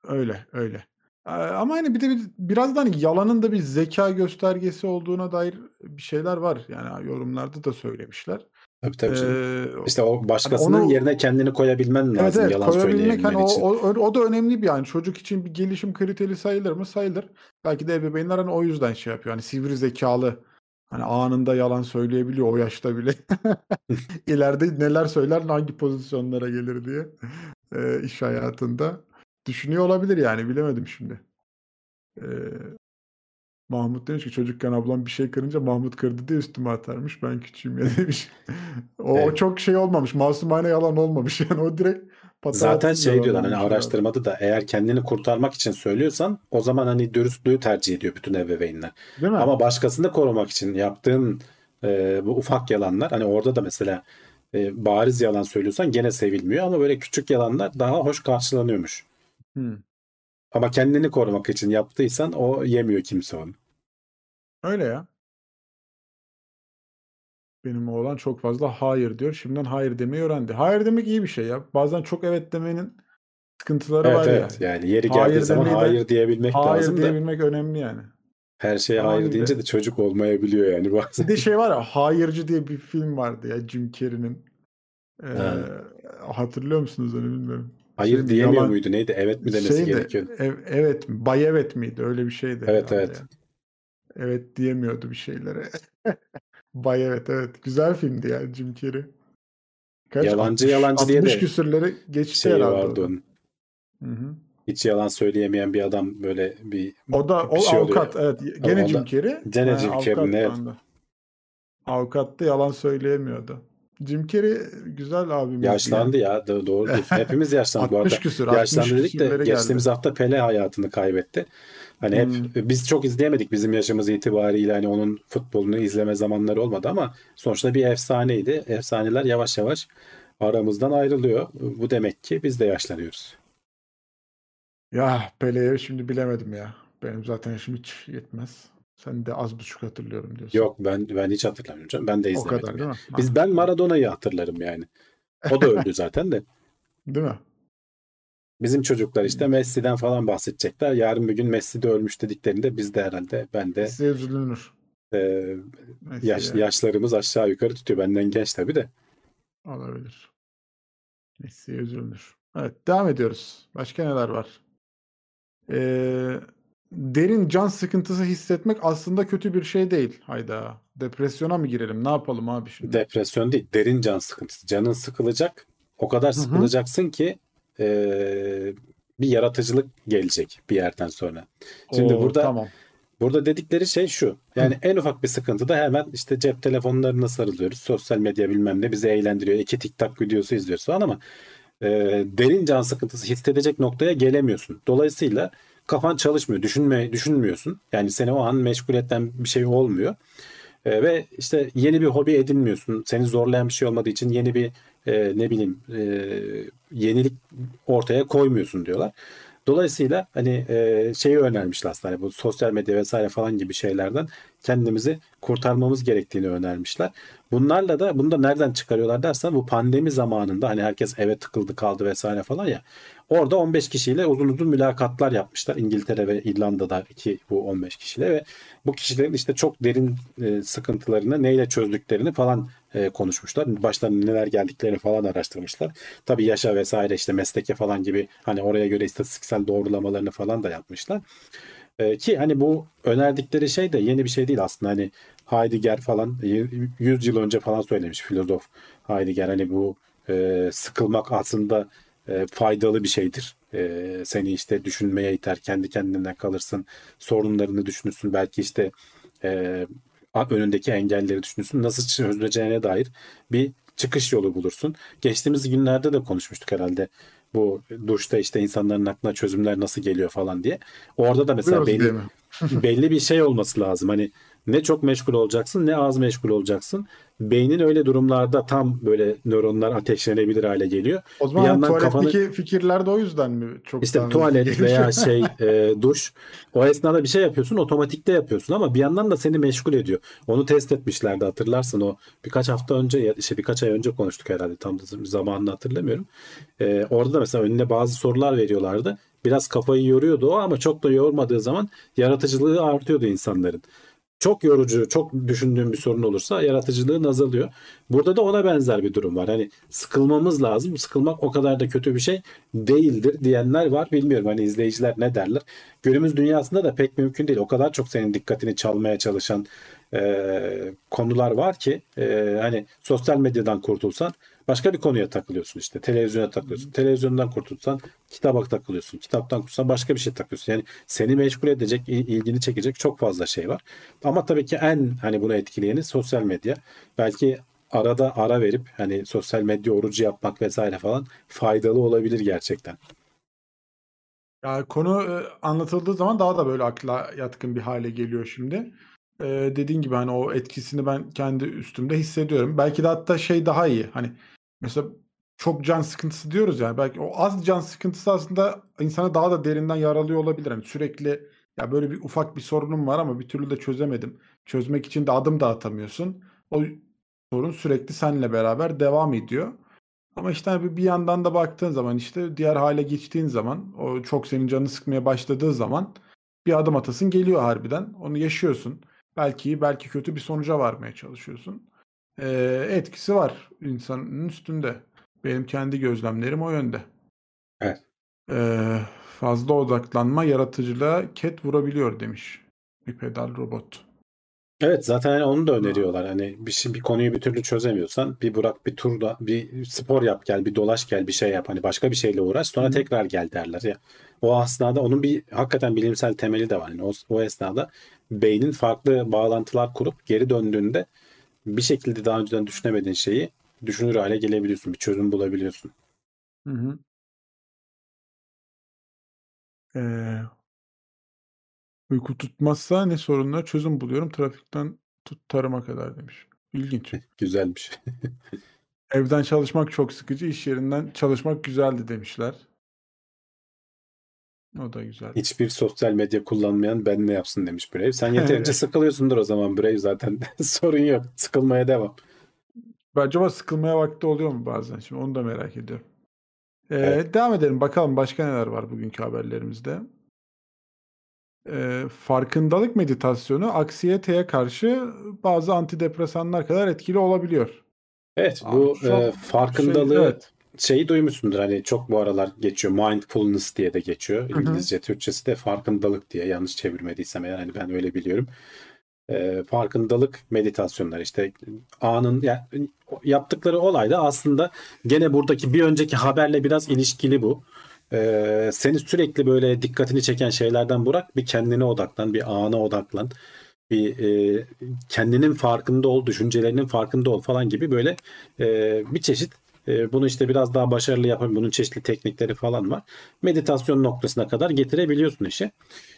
Öyle öyle. Ee, Ama hani bir de bir, biraz da hani yalanın da bir zeka göstergesi olduğuna dair bir şeyler var. Yani yorumlarda da söylemişler. Tabii tabii. Ee, İşte o başkasının onu- yerine kendini koyabilmen lazım evet evet yalan koyabilmek söyleyebilmen hani o, için. o, o da önemli bir yani çocuk için bir gelişim kriteri sayılır mı? Sayılır. Belki de ebeveynler hani o yüzden şey yapıyor. Hani sivri zekalı hani anında yalan söyleyebiliyor o yaşta bile. *laughs* İleride neler söyler hangi pozisyonlara gelir diye e, iş hayatında düşünüyor olabilir yani bilemedim şimdi. Ee, Mahmut demiş ki çocukken ablam bir şey kırınca Mahmut kırdı diye üstüme atarmış. Ben küçüğüm ya *laughs* demiş. o, o Evet. çok şey olmamış. Masumane yalan olmamış. *laughs* Yani o direkt Zaten şey diyorlar hani araştırmada da eğer kendini kurtarmak için söylüyorsan o zaman hani dürüstlüğü tercih ediyor bütün ebeveynler. Değil mi? Ama başkasını korumak için yaptığın e, bu ufak yalanlar hani orada da mesela e, bariz yalan söylüyorsan gene sevilmiyor ama böyle küçük yalanlar daha hoş karşılanıyormuş. Hı. Ama kendini korumak için yaptıysan o yemiyor kimse onu. Öyle ya. Benim oğlan çok fazla hayır diyor. Şimdiden hayır demeyi öğrendi. Hayır demek iyi bir şey ya. Bazen çok evet demenin sıkıntıları Evet var evet yani. yani yeri Hayır geldiği zaman demeyi de- hayır diyebilmek Hayır lazım da diyebilmek önemli yani. her şeye Ama hayır bir de- deyince de çocuk olmayabiliyor yani *laughs* bazen. Bir de şey var ya Hayırcı diye bir film vardı ya Jim Carrey'nin. Ee, Ha. hatırlıyor musunuz onu bilmiyorum. Hayır Şey, diyemiyor yalan- muydu neydi evet mi demesi Şeydi, gerekiyordu. ev- evet? Bay evet miydi? Öyle bir şeydi. Evet, evet. yani. Evet diyemiyordu bir şeylere. *laughs* Bay evet evet. Güzel filmdi ya Jim Carrey. Kaç? Yalancı 60 yalancı diye 60 de küsürleri geçti Şey herhalde. vardı o onun. Hı hı. Hiç yalan söyleyemeyen bir adam böyle bir O da o bir şey oluyor. avukat evet. Gene O Jim Carrey. Gene Jim Carrey'in, evet. Avukattı yalan söyleyemiyordu. Jim Carrey güzel abimiz. yaşlandı ya do- doğru. *laughs* Hepimiz yaşlandık bu arada. 60 küsür, 60 Yaşlandı dedik de geçtiğimiz geldi. hafta Pele hayatını kaybetti. Hani hep Hmm. biz çok izleyemedik bizim yaşımız itibariyle hani onun futbolunu izleme zamanları olmadı ama sonuçta bir efsaneydi. Efsaneler yavaş yavaş aramızdan ayrılıyor. Bu demek ki biz de yaşlanıyoruz. Ya Pele'ye şimdi bilemedim ya. Benim zaten yaşım hiç yetmez. Sen de az buçuk hatırlıyorum diyorsun. Yok ben ben hiç hatırlamıyorum. canım. Ben de o izlemedim. kadar değil mi? Biz ben Maradona'yı hatırlarım yani. O da öldü zaten de. *laughs* Değil mi? Bizim çocuklar işte Messi'den falan bahsedecekler. Yarın bir gün Messi de ölmüş dediklerinde biz de herhalde ben de Size üzülünür. e, Neyse yaş, ya, yaşlarımız aşağı yukarı tutuyor. Benden genç tabii de. Olabilir. Neyse üzülünür. Evet devam ediyoruz. Başka neler var? Ee, derin can sıkıntısı hissetmek aslında kötü bir şey değil. Hayda. Depresyona mı girelim? Ne yapalım abi şimdi? Depresyon değil, derin can sıkıntısı. Canın sıkılacak. O kadar Hı hı. sıkılacaksın ki e, bir yaratıcılık gelecek bir yerden sonra. Şimdi Oo, burada tamam. Burada dedikleri şey şu. Yani en ufak bir sıkıntıda hemen işte cep telefonlarına sarılıyoruz. Sosyal medya bilmem ne bizi eğlendiriyor. İki TikTok videosu izliyoruz falan ama e, derin can sıkıntısı hissedecek noktaya gelemiyorsun. Dolayısıyla kafan çalışmıyor. Düşünme, düşünmüyorsun. Yani seni o an meşgul eden bir şey olmuyor. E, ve işte yeni bir hobi edinmiyorsun. Seni zorlayan bir şey olmadığı için yeni bir e, ne bileyim e, yenilik ortaya koymuyorsun diyorlar. Dolayısıyla hani e, şeyi önermişler aslında hani bu sosyal medya vesaire falan gibi şeylerden kendimizi kurtarmamız gerektiğini önermişler. Bunlarla da bunu da nereden çıkarıyorlar dersen bu pandemi zamanında hani herkes eve tıkıldı kaldı vesaire falan ya. Orada 15 kişiyle uzun uzun mülakatlar yapmışlar İngiltere ve İrlanda'daki bu 15 kişiyle ve bu kişilerin işte çok derin e, sıkıntılarını neyle çözdüklerini falan e, konuşmuşlar. Başlarına neler geldiklerini falan araştırmışlar. Tabii yaşa vesaire işte mesleke falan gibi hani oraya göre istatistiksel doğrulamalarını falan da yapmışlar. E, ki hani bu önerdikleri şey de yeni bir şey değil aslında hani Heidegger falan 100 yıl önce falan söylemiş filozof Heidegger hani bu e, sıkılmak aslında e, faydalı bir şeydir. E, seni işte düşünmeye iter, kendi kendine kalırsın, sorunlarını düşünürsün, belki işte e, önündeki engelleri düşünürsün, nasıl çözüleceğine dair bir çıkış yolu bulursun. Geçtiğimiz günlerde de konuşmuştuk herhalde bu duşta işte insanların aklına çözümler nasıl geliyor falan diye. Orada da mesela belli, belli bir şey olması lazım. Hani ne çok meşgul olacaksın ne az meşgul olacaksın. Beynin öyle durumlarda tam böyle nöronlar ateşlenebilir hale geliyor. O zaman Bir hani yandan tuvaletteki fikirler de o yüzden mi çok İşte tuvalet veya şey *laughs* e, duş o esnada bir şey yapıyorsun otomatikte yapıyorsun ama bir yandan da seni meşgul ediyor. Onu test etmişlerdi hatırlarsın o birkaç hafta önce ya işte birkaç ay önce konuştuk herhalde tam zamanını hatırlamıyorum. E, orada da mesela önüne bazı sorular veriyorlardı. Biraz kafayı yoruyordu o ama çok da yormadığı zaman yaratıcılığı artıyordu insanların. Çok yorucu, çok düşündüğün bir sorun olursa yaratıcılığın azalıyor. Burada da ona benzer bir durum var. Hani sıkılmamız lazım. Sıkılmak o kadar da kötü bir şey değildir diyenler var. Bilmiyorum hani izleyiciler ne derler. Günümüz dünyasında da pek mümkün değil. O kadar çok senin dikkatini çalmaya çalışan e, konular var ki e, hani sosyal medyadan kurtulsan başka bir konuya takılıyorsun işte. Televizyona takılıyorsun. Televizyondan kurtulsan kitaba takılıyorsun. Kitaptan kurtulsan başka bir şey takıyorsun. Yani seni meşgul edecek, il- ilgini çekecek çok fazla şey var. Ama tabii ki en hani bunu etkileyeni sosyal medya. Belki arada ara verip hani sosyal medya orucu yapmak vesaire falan faydalı olabilir gerçekten. Ya konu e, anlatıldığı zaman daha da böyle akla yatkın bir hale geliyor şimdi. E, dediğin gibi hani o etkisini ben kendi üstümde hissediyorum. Belki de hatta şey daha iyi. Hani mesela çok can sıkıntısı diyoruz yani. Belki o az can sıkıntısı aslında insana daha da derinden yaralıyor olabilir. Hani sürekli ya böyle bir ufak bir sorunum var ama bir türlü de çözemedim. Çözmek için de adım da atamıyorsun. O sorun sürekli seninle beraber devam ediyor. Ama işte hani bir yandan da baktığın zaman işte diğer hale geçtiğin zaman o çok senin canını sıkmaya başladığı zaman bir adım atasın geliyor harbiden. Onu yaşıyorsun. Belki belki kötü bir sonuca varmaya çalışıyorsun. Ee, etkisi var insanın üstünde. Benim kendi gözlemlerim o yönde. Evet. Ee, fazla odaklanma yaratıcılığa ket vurabiliyor demiş. Bir pedal robot. Evet zaten hani onu da öneriyorlar. Hani bir şey bir konuyu bir türlü çözemiyorsan bir bırak bir turda bir spor yap gel bir dolaş gel bir şey yap hani başka bir şeyle uğraş sonra Hı. tekrar gel derler ya. O esnada onun bir hakikaten bilimsel temeli de var. Yani o, o esnada beynin farklı bağlantılar kurup geri döndüğünde bir şekilde daha önceden düşünemediğin şeyi düşünür hale gelebiliyorsun. Bir çözüm bulabiliyorsun. Hı hı. Ee, uyku tutmazsa ne sorunlar çözüm buluyorum. Trafikten tut tarıma kadar demiş. İlginç. *laughs* Güzelmiş. *laughs* Evden çalışmak çok sıkıcı, iş yerinden çalışmak güzeldi demişler. O da güzel. Hiçbir sosyal medya kullanmayan ben ne yapsın demiş Brave. Sen yeterince sıkılıyorsundur o zaman Brave zaten. *laughs* Sorun yok. Sıkılmaya devam. Acaba sıkılmaya vakti oluyor mu bazen? Şimdi onu da merak ediyorum. Ee, Evet. Devam edelim bakalım başka neler var bugünkü haberlerimizde. Ee, farkındalık meditasyonu aksiyeteye karşı bazı antidepresanlar kadar etkili olabiliyor. Evet Abi bu çok e, farkındalığı şey, evet. Şeyi duymuşsundur hani çok bu aralar geçiyor mindfulness diye de geçiyor. hı. İngilizce Türkçesi de farkındalık diye yanlış çevirmediysem eğer hani ben öyle biliyorum. E, farkındalık meditasyonları işte anın yani yaptıkları olay da aslında gene buradaki bir önceki haberle biraz ilişkili bu. E, seni sürekli böyle dikkatini çeken şeylerden bırak bir kendine odaklan bir ana odaklan bir e, kendinin farkında ol, düşüncelerinin farkında ol falan gibi böyle e, bir çeşit bunu işte biraz daha başarılı yapan bunun çeşitli teknikleri falan var. Meditasyon noktasına kadar getirebiliyorsun işi.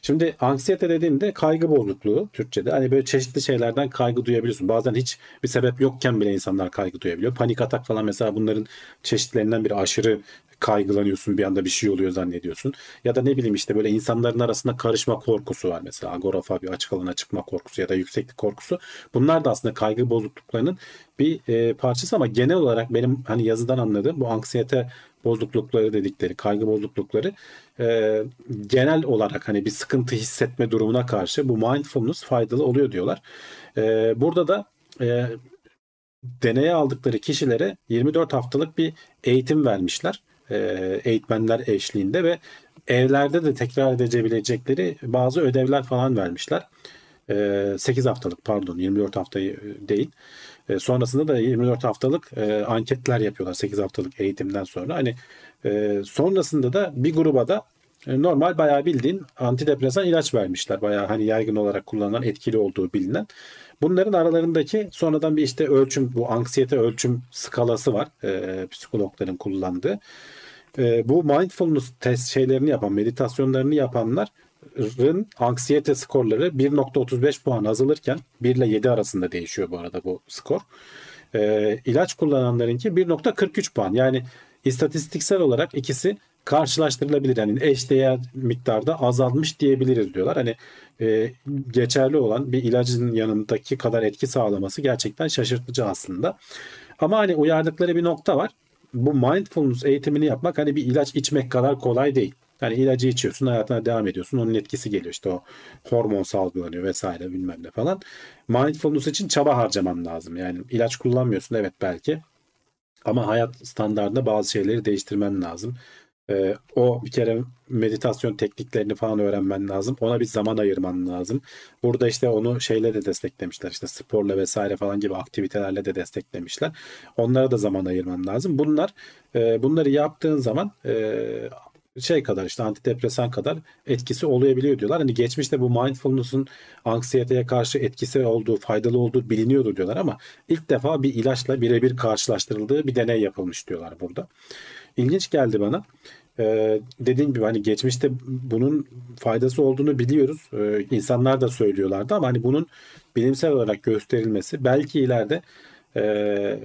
Şimdi anksiyete dediğimde kaygı bozukluğu Türkçe'de. Hani böyle çeşitli şeylerden kaygı duyabiliyorsun. Bazen hiç bir sebep yokken bile insanlar kaygı duyabiliyor. Panik atak falan mesela bunların çeşitlerinden biri aşırı kaygılanıyorsun bir anda bir şey oluyor zannediyorsun. Ya da ne bileyim işte böyle insanların arasında karışma korkusu var mesela agorafobi açık alana çıkma korkusu ya da yükseklik korkusu. Bunlar da aslında kaygı bozukluklarının bir e, parçası ama genel olarak benim hani yazıdan anladığım bu anksiyete bozuklukları dedikleri kaygı bozuklukları e, genel olarak hani bir sıkıntı hissetme durumuna karşı bu mindfulness faydalı oluyor diyorlar. E, burada da e, deneye aldıkları kişilere 24 haftalık bir eğitim vermişler. E, eğitmenler eşliğinde ve evlerde de tekrar edebilecekleri bazı ödevler falan vermişler. E, 8 haftalık pardon 24 haftayı değil. E, sonrasında da 24 haftalık e, anketler yapıyorlar 8 haftalık eğitimden sonra. Hani e, sonrasında da bir gruba da e, normal bayağı bildiğin antidepresan ilaç vermişler. Bayağı hani yaygın olarak kullanılan etkili olduğu bilinen. Bunların aralarındaki sonradan bir işte ölçüm bu anksiyete ölçüm skalası var. E, psikologların kullandığı. E, bu mindfulness test şeylerini yapan, meditasyonlarını yapanların anksiyete skorları 1.35 puan azalırken 1 ile 7 arasında değişiyor bu arada bu skor. E, ilaç kullananlarınki 1.43 puan. Yani istatistiksel olarak ikisi karşılaştırılabilir. Yani eşdeğer miktarda azalmış diyebiliriz diyorlar. Hani e, geçerli olan bir ilacın yanındaki kadar etki sağlaması gerçekten şaşırtıcı aslında. Ama hani uyardıkları bir nokta var. Bu mindfulness eğitimini yapmak hani bir ilaç içmek kadar kolay değil. Yani ilacı içiyorsun hayatına devam ediyorsun onun etkisi geliyor işte o hormon salgılanıyor vesaire bilmem ne falan. Mindfulness için çaba harcaman lazım yani ilaç kullanmıyorsun evet belki ama hayat standartında bazı şeyleri değiştirmen lazım. Ee, o bir kere meditasyon tekniklerini falan öğrenmen lazım. Ona bir zaman ayırman lazım. Burada işte onu şeyle de desteklemişler. İşte sporla vesaire falan gibi aktivitelerle de desteklemişler. Onlara da zaman ayırman lazım. Bunlar e, bunları yaptığın zaman e, şey kadar işte antidepresan kadar etkisi olabiliyor diyorlar. Hani geçmişte bu mindfulness'ın anksiyeteye karşı etkisi olduğu, faydalı olduğu biliniyordu diyorlar ama ilk defa bir ilaçla birebir karşılaştırıldığı bir deney yapılmış diyorlar burada. İlginç geldi bana. Ee, dediğim gibi hani geçmişte bunun faydası olduğunu biliyoruz. Ee, insanlar da söylüyorlardı ama hani bunun bilimsel olarak gösterilmesi belki ileride e,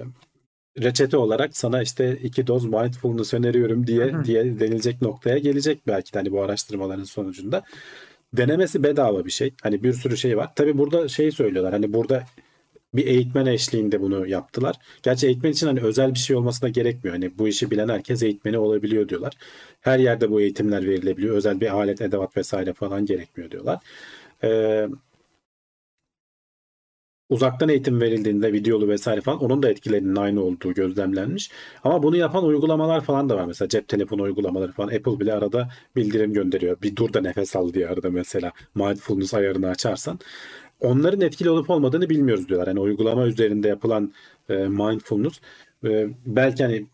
reçete olarak sana işte iki doz mindfulness öneriyorum diye Hı hı. diye denilecek noktaya gelecek belki de hani bu araştırmaların sonucunda. Denemesi bedava bir şey. Hani bir sürü şey var. Tabii burada şey söylüyorlar. Hani burada bir eğitmen eşliğinde bunu yaptılar. Gerçi eğitmen için hani özel bir şey olmasına gerekmiyor. Hani bu işi bilen herkes eğitmeni olabiliyor diyorlar. Her yerde bu eğitimler verilebiliyor. Özel bir alet, edevat vesaire falan gerekmiyor diyorlar. Ee, uzaktan eğitim verildiğinde videolu vesaire falan onun da etkilerinin aynı olduğu gözlemlenmiş. Ama bunu yapan uygulamalar falan da var. Mesela cep telefonu uygulamaları falan. Apple bile arada bildirim gönderiyor. Bir dur da nefes al diye arada mesela mindfulness ayarını açarsan. Onların etkili olup olmadığını bilmiyoruz diyorlar. Yani uygulama üzerinde yapılan e, mindfulness e, belki hani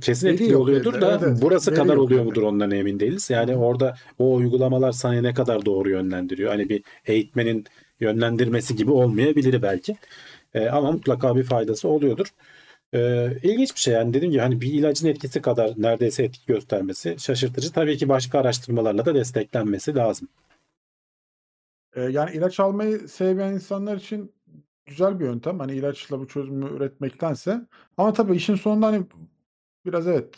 kesin etkili yok oluyordur elde, da evet, burası kadar yok oluyor mudur ondan emin değiliz. Yani orada o uygulamalar sana ne kadar doğru yönlendiriyor. Hani bir eğitmenin yönlendirmesi gibi olmayabilir belki. E, ama mutlaka bir faydası oluyordur. E, ilginç bir şey yani dediğim gibi hani bir ilacın etkisi kadar neredeyse etki göstermesi şaşırtıcı. Tabii ki başka araştırmalarla da desteklenmesi lazım. Ee, yani ilaç almayı sevmeyen insanlar için güzel bir yöntem. Hani ilaçla bu çözümü üretmektense. Ama tabii işin sonunda hani biraz evet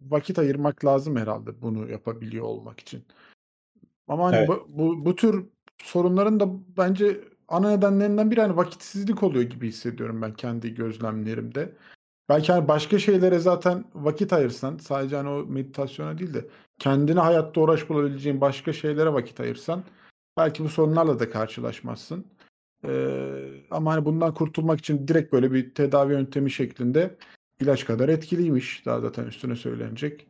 vakit ayırmak lazım herhalde bunu yapabiliyor olmak için. Ama hani Evet. bu, bu, bu tür sorunların da bence ana nedenlerinden biri hani vakitsizlik oluyor gibi hissediyorum ben kendi gözlemlerimde. Belki hani başka şeylere zaten vakit ayırsan sadece hani o meditasyona değil de kendine hayatta uğraş bulabileceğin başka şeylere vakit ayırsan belki bu sorunlarla da karşılaşmazsın. Ee, ama hani bundan kurtulmak için direkt böyle bir tedavi yöntemi şeklinde ilaç kadar etkiliymiş. Daha zaten üstüne söylenecek.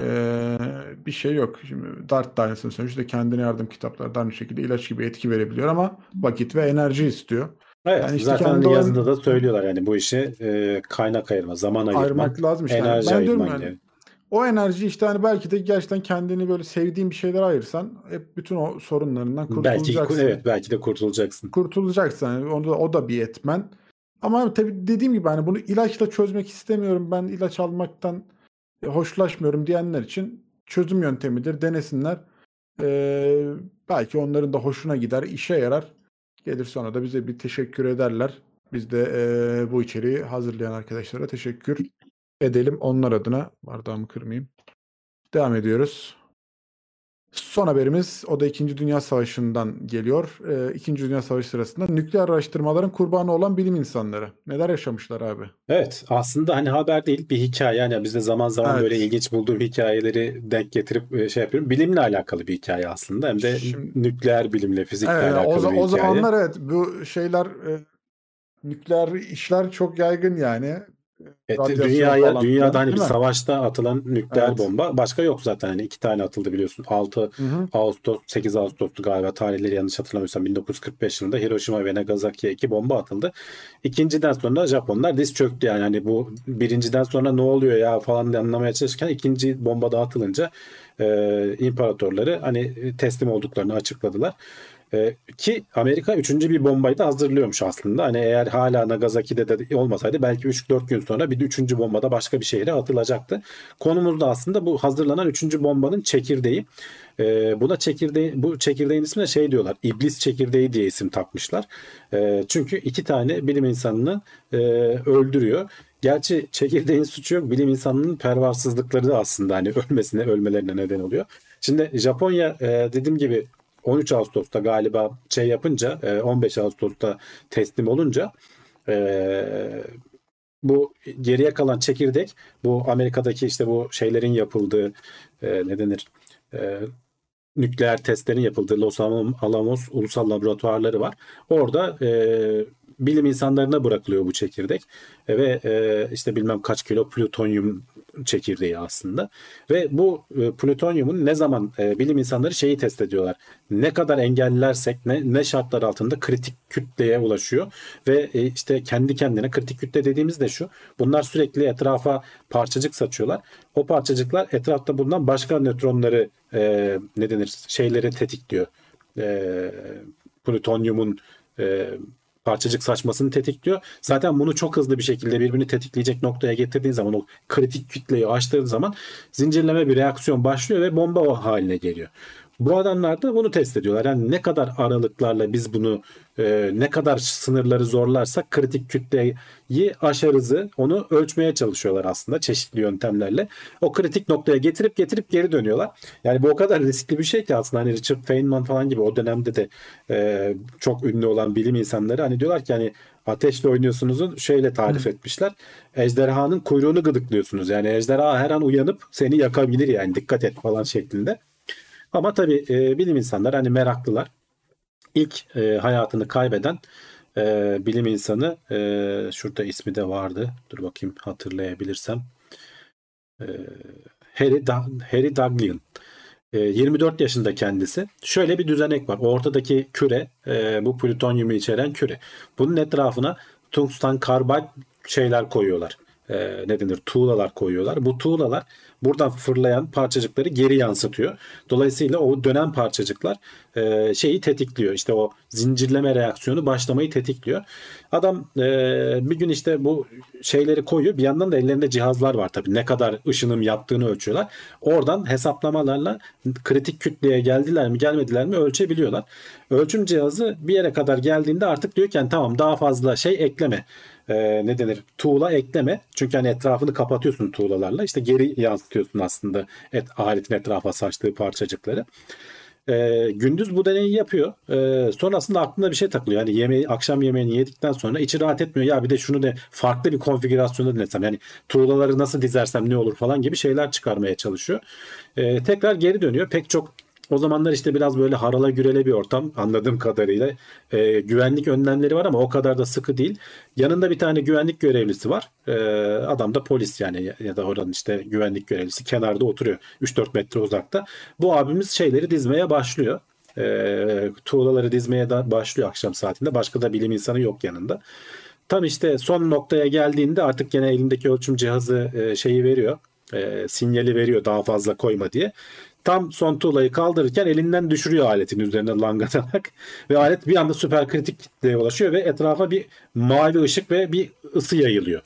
Ee, bir şey yok. Şimdi Dart da aynısını sonuçta kendine yardım kitapları da aynı şekilde ilaç gibi etki verebiliyor ama vakit ve enerji istiyor. Evet Yani işte zaten kendi hani o- da söylüyorlar yani bu işi e, kaynak ayırma, zaman ayırma, Ayırmak lazım işte. Yani enerji ben diyorum ayırman yani, yani. o enerji işte hani belki de gerçekten kendini böyle sevdiğin bir şeylere ayırsan hep bütün o sorunlarından Belki kurtulacaksın. evet belki de kurtulacaksın. kurtulacaksın. Yani o, da, o da bir etmen. Ama tabii dediğim gibi hani bunu ilaçla çözmek istemiyorum. Ben ilaç almaktan hoşlaşmıyorum diyenler için çözüm yöntemidir. Denesinler. Ee, belki onların da hoşuna gider, işe yarar. Gelir sonra da bize bir teşekkür ederler. Biz de e, bu içeriği hazırlayan arkadaşlara teşekkür edelim. Onlar adına bardağımı kırmayayım. Devam ediyoruz. Son haberimiz o da 2. Dünya Savaşı'ndan geliyor. İkinci Dünya Savaşı sırasında nükleer araştırmaların kurbanı olan bilim insanları. Neler yaşamışlar abi? Evet aslında hani haber değil bir hikaye yani biz de zaman zaman Evet. böyle ilginç bulduğum hikayeleri denk getirip e, şey yapıyorum. Bilimle alakalı bir hikaye aslında hem de Şimdi- nükleer bilimle fizikle Evet, o, alakalı za- bir o hikaye. zamanlar evet bu şeyler e, nükleer işler çok yaygın yani. Evet, dünyaya falan dünyada hani bir mi? savaşta atılan nükleer Evet. bomba başka yok zaten hani iki tane atıldı biliyorsun. 6 Hı hı. Ağustos 8 Ağustos'tu galiba tarihleri yanlış hatırlamıyorsam 1945 yılında Hiroşima ve Nagasaki'ye iki bomba atıldı. İkinciden sonra Japonlar diz çöktü yani hani bu birinciden sonra ne oluyor ya falan diye anlamaya çalışırken ikinci bomba da atılınca e, imparatorları hani teslim olduklarını açıkladılar. E, ki Amerika üçüncü bir bombayı da hazırlıyormuş aslında. Hani eğer hala Nagasaki'de de olmasaydı belki 3-4 gün sonra bir de üçüncü bomba da başka bir şehre atılacaktı. Konumuz da aslında bu hazırlanan üçüncü bombanın çekirdeği. E, buna çekirdeği, bu çekirdeğin ismi de şey diyorlar. İblis çekirdeği diye isim takmışlar. E, çünkü iki tane bilim insanını e, öldürüyor. Gerçi çekirdeğin suçu yok. Bilim insanının pervarsızlıkları da aslında hani ölmesine, ölmelerine neden oluyor. Şimdi Japonya e, dediğim gibi 13 Ağustos'ta galiba şey yapınca e, 15 Ağustos'ta teslim olunca e, bu geriye kalan çekirdek bu Amerika'daki işte bu şeylerin yapıldığı e, ne denir e, nükleer testlerin yapıldığı Los Alamos Ulusal Laboratuvarları var. Orada e, bilim insanlarına bırakılıyor bu çekirdek E, ve e, işte bilmem kaç kilo plütonyum çekirdeği aslında ve bu e, plütonyumun ne zaman e, bilim insanları şeyi test ediyorlar. Ne kadar engellersek ne, ne şartlar altında kritik kütleye ulaşıyor ve e, işte kendi kendine kritik kütle dediğimiz de şu. Bunlar sürekli etrafa parçacık saçıyorlar. O parçacıklar etrafta bulunan başka nötronları e, ne denir şeyleri tetikliyor. E, plütonyumun e, parçacık saçmasını tetikliyor. Zaten bunu çok hızlı bir şekilde birbirini tetikleyecek noktaya getirdiğin zaman o kritik kütleyi aştığın zaman zincirleme bir reaksiyon başlıyor ve bomba haline geliyor. Bu adamlar da bunu test ediyorlar. Yani ne kadar aralıklarla biz bunu e, ne kadar sınırları zorlarsak kritik kütleyi aşarızı onu ölçmeye çalışıyorlar aslında çeşitli yöntemlerle. O kritik noktaya getirip getirip geri dönüyorlar. Yani bu o kadar riskli bir şey ki aslında hani Richard Feynman falan gibi o dönemde de e, çok ünlü olan bilim insanları hani diyorlar ki hani ateşle oynuyorsunuzun şöyle tarif etmişler. Ejderhanın kuyruğunu gıdıklıyorsunuz. Yani ejderha her an uyanıp seni yakabilir yani dikkat et falan şeklinde. Ama tabii e, bilim insanları hani meraklılar. İlk e, hayatını kaybeden e, bilim insanı e, şurada ismi de vardı. Dur bakayım hatırlayabilirsem. E, Harry, da- Harry Daghlian. E, 24 yaşında kendisi. Şöyle bir düzenek var. Ortadaki küre e, bu plütonyumu içeren küre. Bunun etrafına tungsten karbide şeyler koyuyorlar. E, ne denir? Tuğlalar koyuyorlar. Bu tuğlalar buradan fırlayan parçacıkları geri yansıtıyor. Dolayısıyla o dönen parçacıklar e, şeyi tetikliyor. İşte o zincirleme reaksiyonu başlamayı tetikliyor. Adam e, bir gün işte bu şeyleri koyuyor. Bir yandan da ellerinde cihazlar var tabii. Ne kadar ışınım yaptığını ölçüyorlar. Oradan hesaplamalarla kritik kütleye geldiler mi gelmediler mi ölçebiliyorlar. Ölçüm cihazı bir yere kadar geldiğinde artık diyor ki yani tamam daha fazla şey ekleme. E, ne denir? Tuğla ekleme. Çünkü hani etrafını kapatıyorsun tuğlalarla. İşte geri yansıtıyorsun aslında et, aletin etrafa saçtığı parçacıkları. E, gündüz bu deneyi yapıyor. E, sonrasında aklına bir şey takılıyor. Yani yemeği, akşam yemeğini yedikten sonra içi rahat etmiyor. Ya bir de şunu da farklı bir konfigürasyonda denesem. Yani tuğlaları nasıl dizersem ne olur falan gibi şeyler çıkarmaya çalışıyor. E, tekrar geri dönüyor. Pek çok o zamanlar işte biraz böyle harala gürele bir ortam anladığım kadarıyla. E, güvenlik önlemleri var ama o kadar da sıkı değil. Yanında bir tane güvenlik görevlisi var. E, adam da polis yani ya da oranın işte güvenlik görevlisi kenarda oturuyor 3-4 metre uzakta. Bu abimiz şeyleri dizmeye başlıyor. E, tuğlaları dizmeye da başlıyor akşam saatinde. Başka da bilim insanı yok yanında. Tam işte son noktaya geldiğinde artık gene elindeki ölçüm cihazı e, şeyi veriyor. E, sinyali veriyor daha fazla koyma diye. Tam son tuğlayı kaldırırken elinden düşürüyor aletin üzerine langatarak. *laughs* Ve alet bir anda süper kritik kitleye ulaşıyor ve etrafa bir mavi ışık ve bir ısı yayılıyor.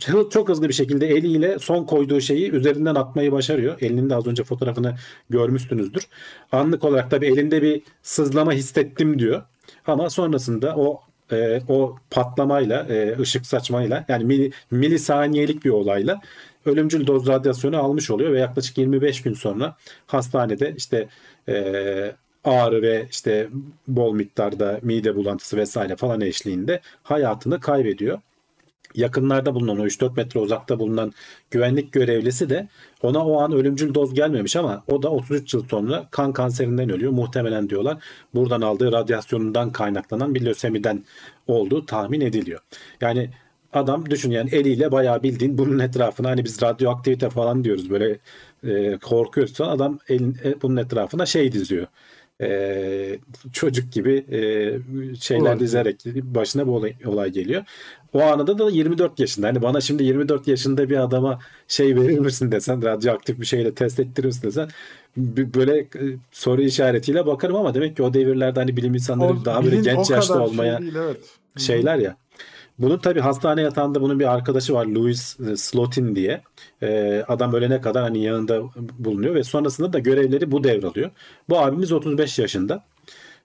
Çok, çok hızlı bir şekilde eliyle son koyduğu şeyi üzerinden atmayı başarıyor. Elinin de az önce fotoğrafını görmüşsünüzdür. Anlık olarak tabii elinde bir sızlama hissettim diyor. Ama sonrasında o e, o patlamayla, e, ışık saçmayla yani mili, milisaniyelik bir olayla ölümcül doz radyasyonu almış oluyor ve yaklaşık 25 gün sonra hastanede işte e, ağrı ve işte bol miktarda mide bulantısı vesaire falan eşliğinde hayatını kaybediyor. Yakınlarda bulunan o 3-4 metre uzakta bulunan güvenlik görevlisi de ona o an ölümcül doz gelmemiş ama o da 33 yıl sonra kan kanserinden ölüyor. Muhtemelen diyorlar buradan aldığı radyasyonundan kaynaklanan bir lösemiden olduğu tahmin ediliyor. Yani adam düşün yani eliyle bayağı bildiğin bunun etrafına hani biz radyoaktivite falan diyoruz böyle e, korkuyorsan adam elin, e, bunun etrafına şey diziyor. E, çocuk gibi e, şeyler Olay. dizerek başına bu olay, olay geliyor. O anında da 24 yaşında. Hani bana şimdi 24 yaşında bir adama şey verir misin desen radyoaktif bir şeyle test ettirir misin desen böyle e, soru işaretiyle bakarım ama demek ki o devirlerde hani bilim insanları O daha böyle bilin o genç yaşta olmaya şey değil, evet. şeyler ya. Bunun tabi hastane yatağında bunun bir arkadaşı var Louis e, Slotin diye. Ee, adam ölene kadar hani yanında bulunuyor ve sonrasında da görevleri bu devralıyor. Bu abimiz 35 yaşında.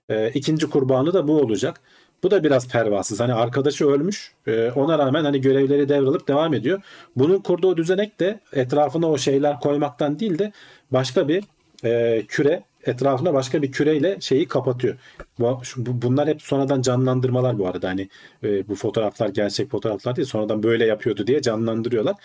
Ee, ikinci kurbanı da bu olacak. Bu da biraz pervasız. Hani arkadaşı ölmüş. Ee, ona rağmen hani görevleri devralıp devam ediyor. Bunun kurduğu düzenek de etrafına o şeyler koymaktan değil de başka bir e, küre etrafına başka bir küreyle şeyi kapatıyor. Bunlar hep sonradan canlandırmalar bu arada. Hani e, bu fotoğraflar gerçek fotoğraflar değil. Sonradan böyle yapıyordu diye canlandırıyorlar.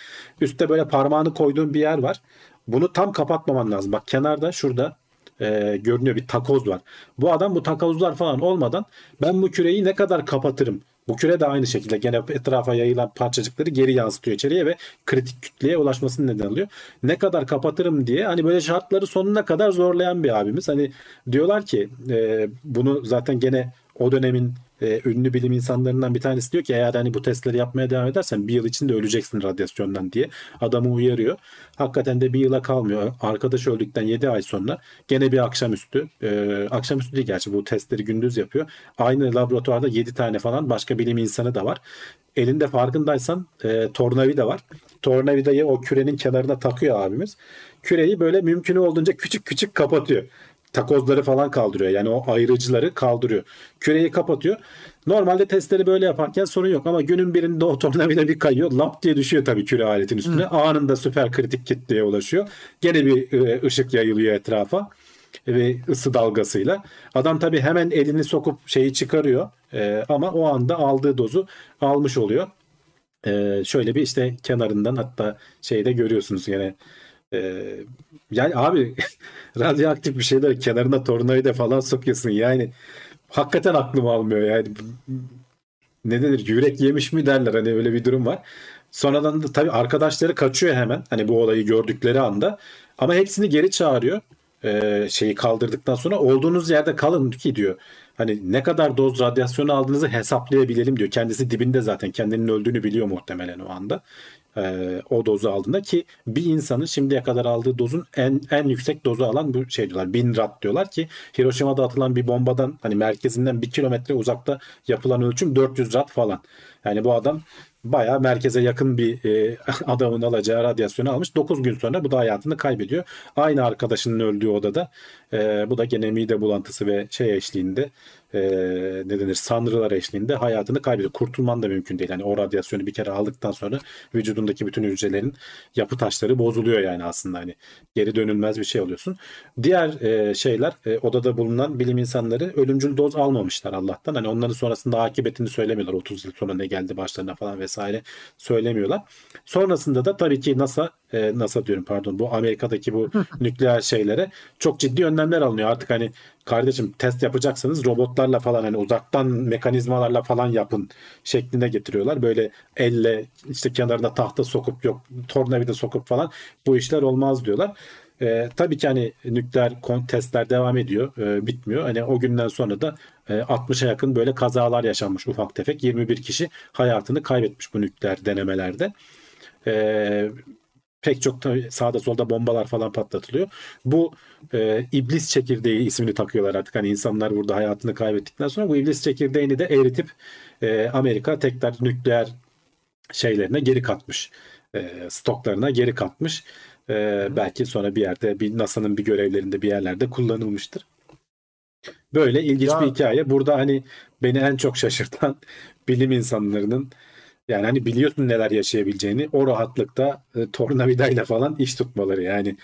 Üstte böyle parmağını koyduğun bir yer var. Bunu tam kapatmaman lazım. Bak kenarda şurada e, görünüyor bir takoz var. Bu adam bu takozlar falan olmadan ben bu küreyi ne kadar kapatırım? Bu küre de aynı şekilde gene etrafa yayılan parçacıkları geri yansıtıyor içeriye ve kritik kütleye ulaşmasını neden alıyor. Ne kadar kapatırım diye hani böyle şartları sonuna kadar zorlayan bir abimiz. Hani diyorlar ki e, bunu zaten gene o dönemin e, ünlü bilim insanlarından bir tanesi diyor ki eğer hani bu testleri yapmaya devam edersen bir yıl içinde öleceksin radyasyondan diye adamı uyarıyor. Hakikaten de bir yıla kalmıyor. Arkadaş öldükten 7 ay sonra gene bir akşamüstü e, akşamüstü değil gerçi bu testleri gündüz yapıyor. Aynı laboratuvarda 7 tane falan başka bilim insanı da var. Elinde farkındaysan e, tornavida var. Tornavidayı o kürenin kenarına takıyor abimiz. Küreyi böyle mümkün olduğunca küçük küçük kapatıyor takozları falan kaldırıyor. Yani o ayrıcıları kaldırıyor. Küreyi kapatıyor. Normalde testleri böyle yaparken sorun yok ama günün birinde o tornavida bir kayıyor. Lap diye düşüyor tabii küre aletin üstüne. Anında süper kritik kitleye ulaşıyor. Gene bir e, ışık yayılıyor etrafa ve ısı dalgasıyla. Adam tabii hemen elini sokup şeyi çıkarıyor. E, ama o anda aldığı dozu almış oluyor. E, şöyle bir işte kenarından hatta şeyde görüyorsunuz gene e, yani abi *laughs* radyoaktif bir şeyler kenarına tornavida falan sokuyorsun yani hakikaten aklım almıyor yani ne denir yürek yemiş mi derler hani öyle bir durum var. Sonradan da tabii arkadaşları kaçıyor hemen hani bu olayı gördükleri anda ama hepsini geri çağırıyor Ee, şeyi kaldırdıktan sonra olduğunuz yerde kalın ki diyor. Hani ne kadar doz radyasyonu aldığınızı hesaplayabilelim diyor. Kendisi dibinde zaten kendinin öldüğünü biliyor muhtemelen o anda. Ee, o dozu aldığında ki bir insanın şimdiye kadar aldığı dozun en en yüksek dozu alan bu şey diyorlar. 1000 rad diyorlar ki Hiroşima'da atılan bir bombadan hani merkezinden bir kilometre uzakta yapılan ölçüm 400 rad falan. Yani bu adam bayağı merkeze yakın bir e, *laughs* adamın alacağı radyasyonu almış. 9 gün sonra bu da hayatını kaybediyor. Aynı arkadaşının öldüğü odada e, bu da gene mide bulantısı ve şey eşliğinde e, ne denir sanrılar eşliğinde hayatını kaybediyor. Kurtulman da mümkün değil. Yani o radyasyonu bir kere aldıktan sonra vücudundaki bütün hücrelerin yapı taşları bozuluyor yani aslında hani geri dönülmez bir şey oluyorsun. Diğer e, şeyler e, odada bulunan bilim insanları ölümcül doz almamışlar Allah'tan. Hani onların sonrasında akıbetini söylemiyorlar. 30 yıl sonra ne geldi başlarına falan vesaire söylemiyorlar. Sonrasında da tabii ki NASA e, NASA diyorum pardon bu Amerika'daki bu *laughs* nükleer şeylere çok ciddi önlemler alınıyor. Artık hani kardeşim test yapacaksanız robotlarla falan hani uzaktan mekanizmalarla falan yapın şeklinde getiriyorlar. Böyle elle işte kenarına tahta sokup yok tornavida sokup falan bu işler olmaz diyorlar. E, tabii ki hani nükleer testler devam ediyor. E, bitmiyor. Hani o günden sonra da e, 60'a yakın böyle kazalar yaşanmış ufak tefek. 21 kişi hayatını kaybetmiş bu nükleer denemelerde. E, pek çok sağda solda bombalar falan patlatılıyor. Bu e, iblis çekirdeği ismini takıyorlar artık. Hani insanlar burada hayatını kaybettikten sonra bu iblis çekirdeğini de eritip e, Amerika tekrar nükleer şeylerine geri katmış. E, stoklarına geri katmış. E, belki sonra bir yerde bir NASA'nın bir görevlerinde bir yerlerde kullanılmıştır. Böyle ilginç ya, bir hikaye. Burada hani beni en çok şaşırtan *laughs* bilim insanlarının yani hani biliyorsun neler yaşayabileceğini o rahatlıkta e, tornavidayla falan iş tutmaları yani.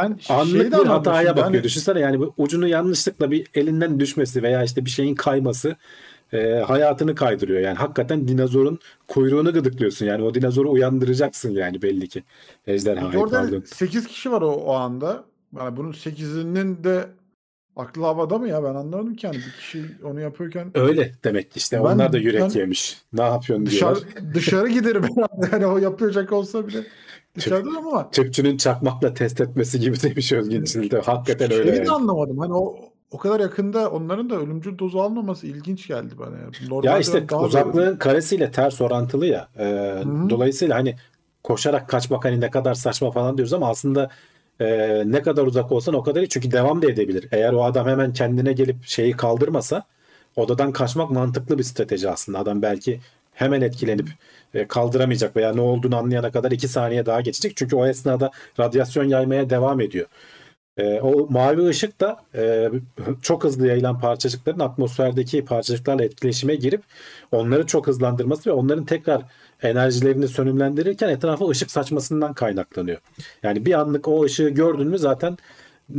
Ben anlık bir hataya bakıyor. Yani... Düşünsene yani bu ucunu yanlışlıkla bir elinden düşmesi veya işte bir şeyin kayması e, hayatını kaydırıyor. Yani hakikaten dinozorun kuyruğunu gıdıklıyorsun. Yani o dinozoru uyandıracaksın yani belli ki. Ejderhayı Orada pardon. 8 kişi var o, o anda. Yani bunun 8'inin de Aklı havada mı ya ben anlamadım ki yani bir kişi onu yapıyorken. Öyle demek ki işte ben, onlar da yürek yemiş. Ne yapıyorsun dışarı, diyorlar. Dışarı giderim herhalde *laughs* yani o yapacak olsa bile. Dışarıda ama. Tüpçünün çakmakla test etmesi gibi demiş Özgün Çin'de. Hakikaten öyle. Şeyi yani. de anlamadım. Hani o o kadar yakında onların da ölümcül dozu almaması ilginç geldi bana. Normalde ya işte uzaklığın böyle... karesiyle ters orantılı ya. Ee, dolayısıyla hani koşarak kaçmak hani ne kadar saçma falan diyoruz ama aslında e, ne kadar uzak olsan o kadar iyi. Çünkü devam da edebilir. Eğer o adam hemen kendine gelip şeyi kaldırmasa odadan kaçmak mantıklı bir strateji aslında. Adam belki hemen etkilenip e, kaldıramayacak veya ne olduğunu anlayana kadar iki saniye daha geçecek. Çünkü o esnada radyasyon yaymaya devam ediyor. E, o mavi ışık da e, çok hızlı yayılan parçacıkların atmosferdeki parçacıklarla etkileşime girip onları çok hızlandırması ve onların tekrar enerjilerini sönümlendirirken etrafa ışık saçmasından kaynaklanıyor. Yani bir anlık o ışığı gördün mü zaten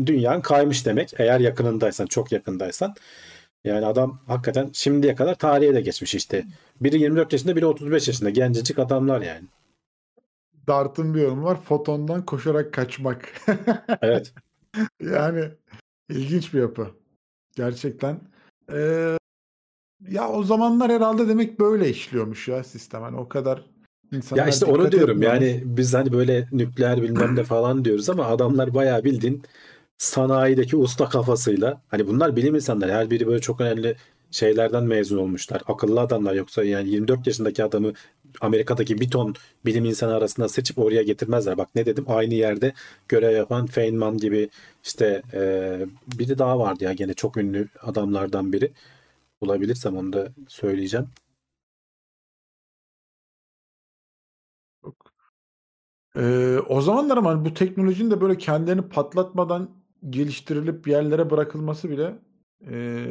dünyanın kaymış demek. Eğer yakınındaysan, çok yakındaysan. Yani adam hakikaten şimdiye kadar tarihe de geçmiş işte. Biri 24 yaşında, biri 35 yaşında. Gencecik adamlar yani. Dart'ın bir yorumu var. Fotondan koşarak kaçmak. *laughs* evet. yani ilginç bir yapı. Gerçekten. Ee, ya o zamanlar herhalde demek böyle işliyormuş ya sistem. Hani o kadar insanlar Ya işte onu diyorum yani biz hani böyle nükleer bilmem ne falan diyoruz ama adamlar bayağı bildiğin sanayideki usta kafasıyla hani bunlar bilim insanları her biri böyle çok önemli şeylerden mezun olmuşlar. Akıllı adamlar yoksa yani 24 yaşındaki adamı Amerika'daki bir ton bilim insanı arasında seçip oraya getirmezler. Bak ne dedim aynı yerde görev yapan Feynman gibi işte e, biri daha vardı ya gene çok ünlü adamlardan biri bulabilirsem onu da söyleyeceğim. Ee, o zamanlar ama bu teknolojinin de böyle kendilerini patlatmadan geliştirilip yerlere bırakılması bile e,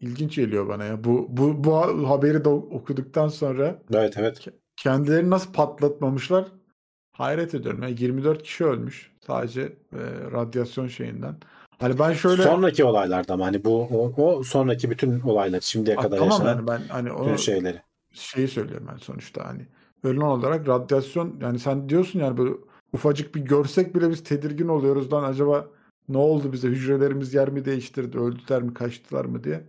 ilginç geliyor bana ya. Bu bu bu haberi de okuduktan sonra Evet evet. kendilerini nasıl patlatmamışlar hayret ediyorum. Yani 24 kişi ölmüş sadece e, radyasyon şeyinden. Hani ben şöyle sonraki olaylarda mı hani bu o, o sonraki bütün olaylar şimdiye kadar tamam yaşanan yani ben hani bütün şeyleri. Şeyi söylüyorum ben sonuçta hani ölüm olarak radyasyon yani sen diyorsun yani böyle ufacık bir görsek bile biz tedirgin oluyoruz lan acaba ne oldu bize hücrelerimiz yer mi değiştirdi öldüler mi kaçtılar mı diye.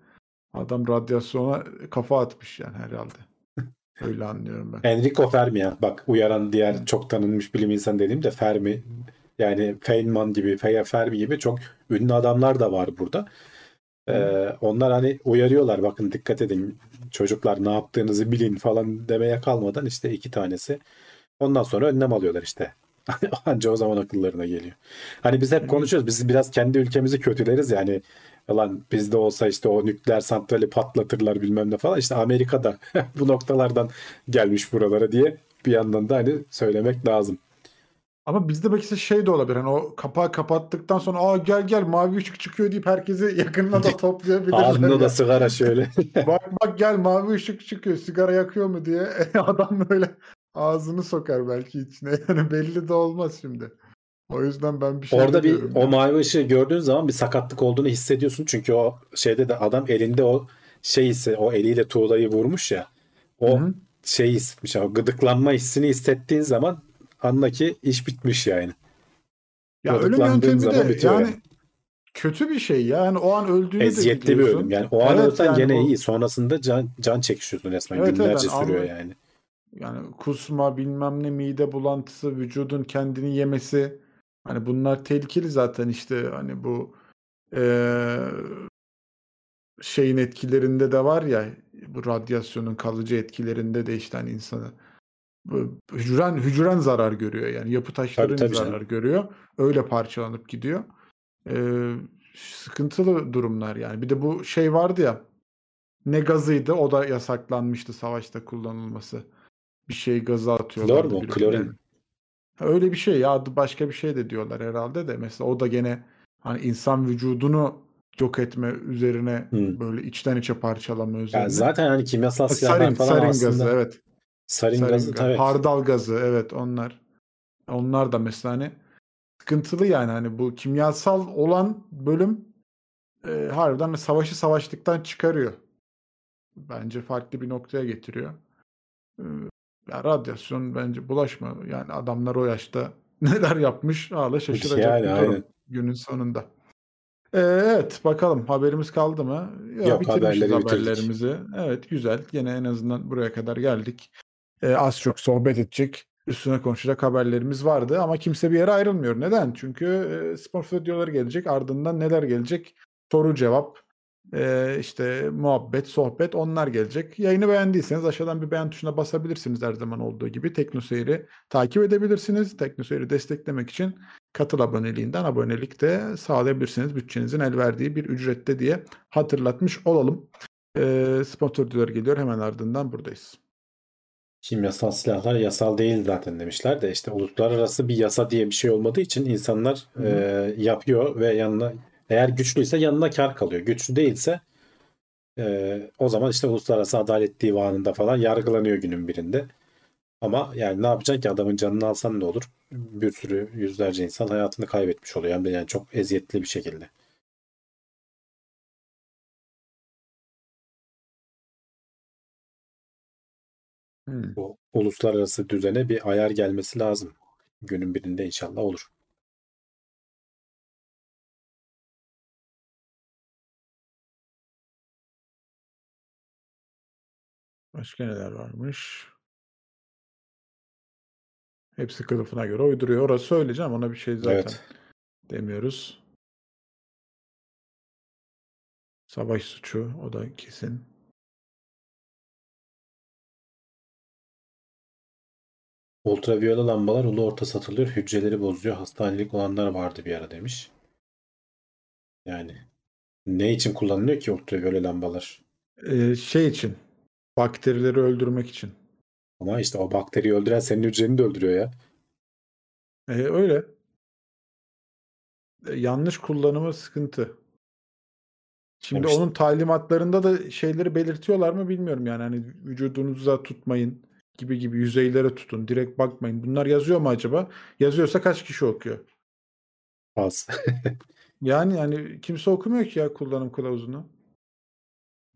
Adam radyasyona kafa atmış yani herhalde. *laughs* Öyle anlıyorum ben. Enrico Fermi ya. Bak uyaran diğer çok tanınmış bilim insanı dediğim de Fermi yani Feynman gibi, Fermi gibi çok ünlü adamlar da var burada. Ee, onlar hani uyarıyorlar bakın dikkat edin çocuklar ne yaptığınızı bilin falan demeye kalmadan işte iki tanesi. Ondan sonra önlem alıyorlar işte. *laughs* Anca o zaman akıllarına geliyor. Hani biz hep konuşuyoruz. Biz biraz kendi ülkemizi kötüleriz yani. Yalan bizde olsa işte o nükleer santrali patlatırlar bilmem ne falan. İşte Amerika'da *laughs* bu noktalardan gelmiş buralara diye bir yandan da hani söylemek lazım. Ama bizde belki şey de olabilir. Hani o kapağı kapattıktan sonra aa gel gel mavi ışık çıkıyor deyip herkesi yakınına da *laughs* toplayabilirler. Ağzında da sigara şöyle. *laughs* Bak bak gel mavi ışık çıkıyor sigara yakıyor mu diye *laughs* adam böyle ağzını sokar belki içine. Yani belli de olmaz şimdi. O yüzden ben bir şey Orada bir o mavi ışığı gördüğün zaman bir sakatlık olduğunu hissediyorsun. Çünkü o şeyde de adam elinde o şey hissi, o eliyle tuğlayı vurmuş ya. O Hı hı. şeyi hissetmiş. O gıdıklanma hissini hissettiğin zaman anla ki iş bitmiş yani. Ya ölüm yöntemi de bitiyor yani yani. kötü bir şey ya. Yani o an öldüğünü Eziyetli de bir biliyorsun. ölüm. Yani o an Evet, ölsen yani gene o- iyi. Sonrasında can, can çekişiyorsun resmen. Evet, evet, Günlerce ben sürüyor anladım. yani. Yani kusma bilmem ne mide bulantısı vücudun kendini yemesi hani bunlar tehlikeli zaten işte hani bu eee, şeyin etkilerinde de var ya bu radyasyonun kalıcı etkilerinde de işte hani insanı bu hücren hücren zarar görüyor yani yapı taşların tabii zarar canım. görüyor öyle parçalanıp gidiyor Eee, sıkıntılı durumlar yani bir de bu şey vardı ya ne gazıydı o da yasaklanmıştı savaşta kullanılması bir şey gazı atıyorlardı Klor mu? Klorin. Öyle bir şey ya başka bir şey de diyorlar herhalde de mesela o da gene hani insan vücudunu yok etme üzerine Hı. böyle içten içe parçalama üzerine. Yani zaten hani kimyasal silahlar sarin, falan sarin aslında gazı evet. Sarin, Sarin gazı tabii. hardal gazı evet onlar. Onlar da mesela hani sıkıntılı yani hani bu kimyasal olan bölüm e, harbiden savaşı savaştıktan çıkarıyor. Bence farklı bir noktaya getiriyor. E, ya radyasyon bence bulaşma. Yani adamlar o yaşta *laughs* neler yapmış hala şaşıracak Yani bir durum aynen. günün sonunda. Ee, evet bakalım haberimiz kaldı mı? Ya, Yok, bitirmişiz haberleri bitirdik. haberlerimizi. Evet güzel. Yine en azından buraya kadar geldik. Ee, az çok sohbet edecek, üstüne konuşacak haberlerimiz vardı ama kimse bir yere ayrılmıyor. Neden? Çünkü e, spor videoları gelecek. Ardından neler gelecek? Soru cevap, e, işte muhabbet, sohbet onlar gelecek. Yayını beğendiyseniz aşağıdan bir beğen tuşuna basabilirsiniz her zaman olduğu gibi. TeknoSeyir'i takip edebilirsiniz. TeknoSeyir'i desteklemek için katıl aboneliğinden abonelik de sağlayabilirsiniz. Bütçenizin el verdiği bir ücrette diye hatırlatmış olalım. E, sponsor geliyor. Hemen ardından buradayız. Kimyasal silahlar yasal değil zaten demişler de işte uluslararası bir yasa diye bir şey olmadığı için insanlar Hı hı. e, yapıyor ve yanına eğer güçlüyse yanına kar kalıyor. Güçlü değilse e, o zaman işte uluslararası adalet divanında falan yargılanıyor günün birinde. Ama yani ne yapacaksın ki adamın canını alsan ne olur? Bir sürü yüzlerce insan hayatını kaybetmiş oluyor. Yani çok eziyetli bir şekilde. Hmm. Bu uluslararası düzene bir ayar gelmesi lazım. Günün birinde inşallah olur. Başka neler varmış? Hepsi kılıfına göre uyduruyor. Orası söyleyeceğim. Ona bir şey zaten Evet. demiyoruz. Savaş suçu o da kesin. Ultraviyole lambalar ulu orta satılıyor. Hücreleri bozuyor. Hastanelik olanlar vardı bir ara demiş. Yani ne için kullanılıyor ki ultraviyole lambalar? Ee, şey için bakterileri öldürmek için. Ama işte o bakteriyi öldüren senin hücreni de öldürüyor ya. Ee, öyle. Ee, yanlış kullanımı sıkıntı. Şimdi işte- onun talimatlarında da şeyleri belirtiyorlar mı bilmiyorum yani hani vücudunuza tutmayın gibi gibi yüzeylere tutun direkt bakmayın. Bunlar yazıyor mu acaba? Yazıyorsa kaç kişi okuyor? Az. *laughs* Yani yani kimse okumuyor ki ya kullanım kılavuzunu.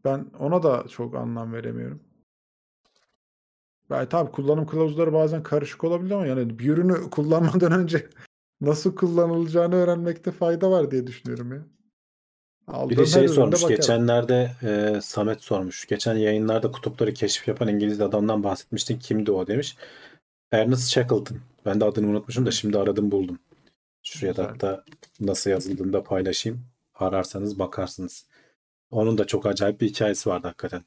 Ben ona da çok anlam veremiyorum. Ben tabii kullanım kılavuzları bazen karışık olabilir ama yani bir ürünü kullanmadan *laughs* önce nasıl kullanılacağını öğrenmekte fayda var diye düşünüyorum ya. Aldığım Biri her şey sormuş. bakarım. Geçenlerde e, Samet sormuş. Geçen yayınlarda kutupları keşif yapan İngiliz adamdan bahsetmiştin. Kimdi o demiş. Ernest Shackleton. Ben de adını unutmuşum da şimdi aradım buldum. Şuraya da hatta nasıl yazıldığını da paylaşayım. Ararsanız bakarsınız. Onun da çok acayip bir hikayesi vardı hakikaten.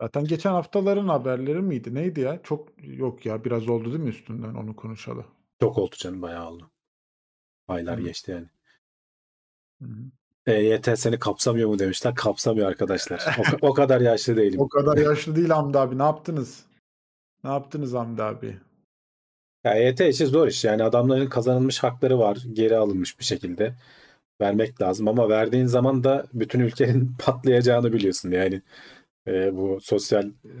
Zaten geçen haftaların haberleri miydi? Neydi ya? Çok yok ya biraz oldu değil mi üstünden onu konuşalı. Çok oldu canım bayağı oldu. Aylar Hı. geçti yani. Hı hı. EYT seni kapsamıyor mu demişler. Kapsamıyor arkadaşlar. O, *laughs* o kadar yaşlı değilim. O kadar yaşlı değil Hamdi abi. Ne yaptınız? Ne yaptınız Hamdi abi? Ya EYT işi zor iş. Yani adamların kazanılmış hakları var. Geri alınmış bir şekilde. Vermek lazım ama verdiğin zaman da bütün ülkenin *laughs* patlayacağını biliyorsun. Yani e, bu sosyal e,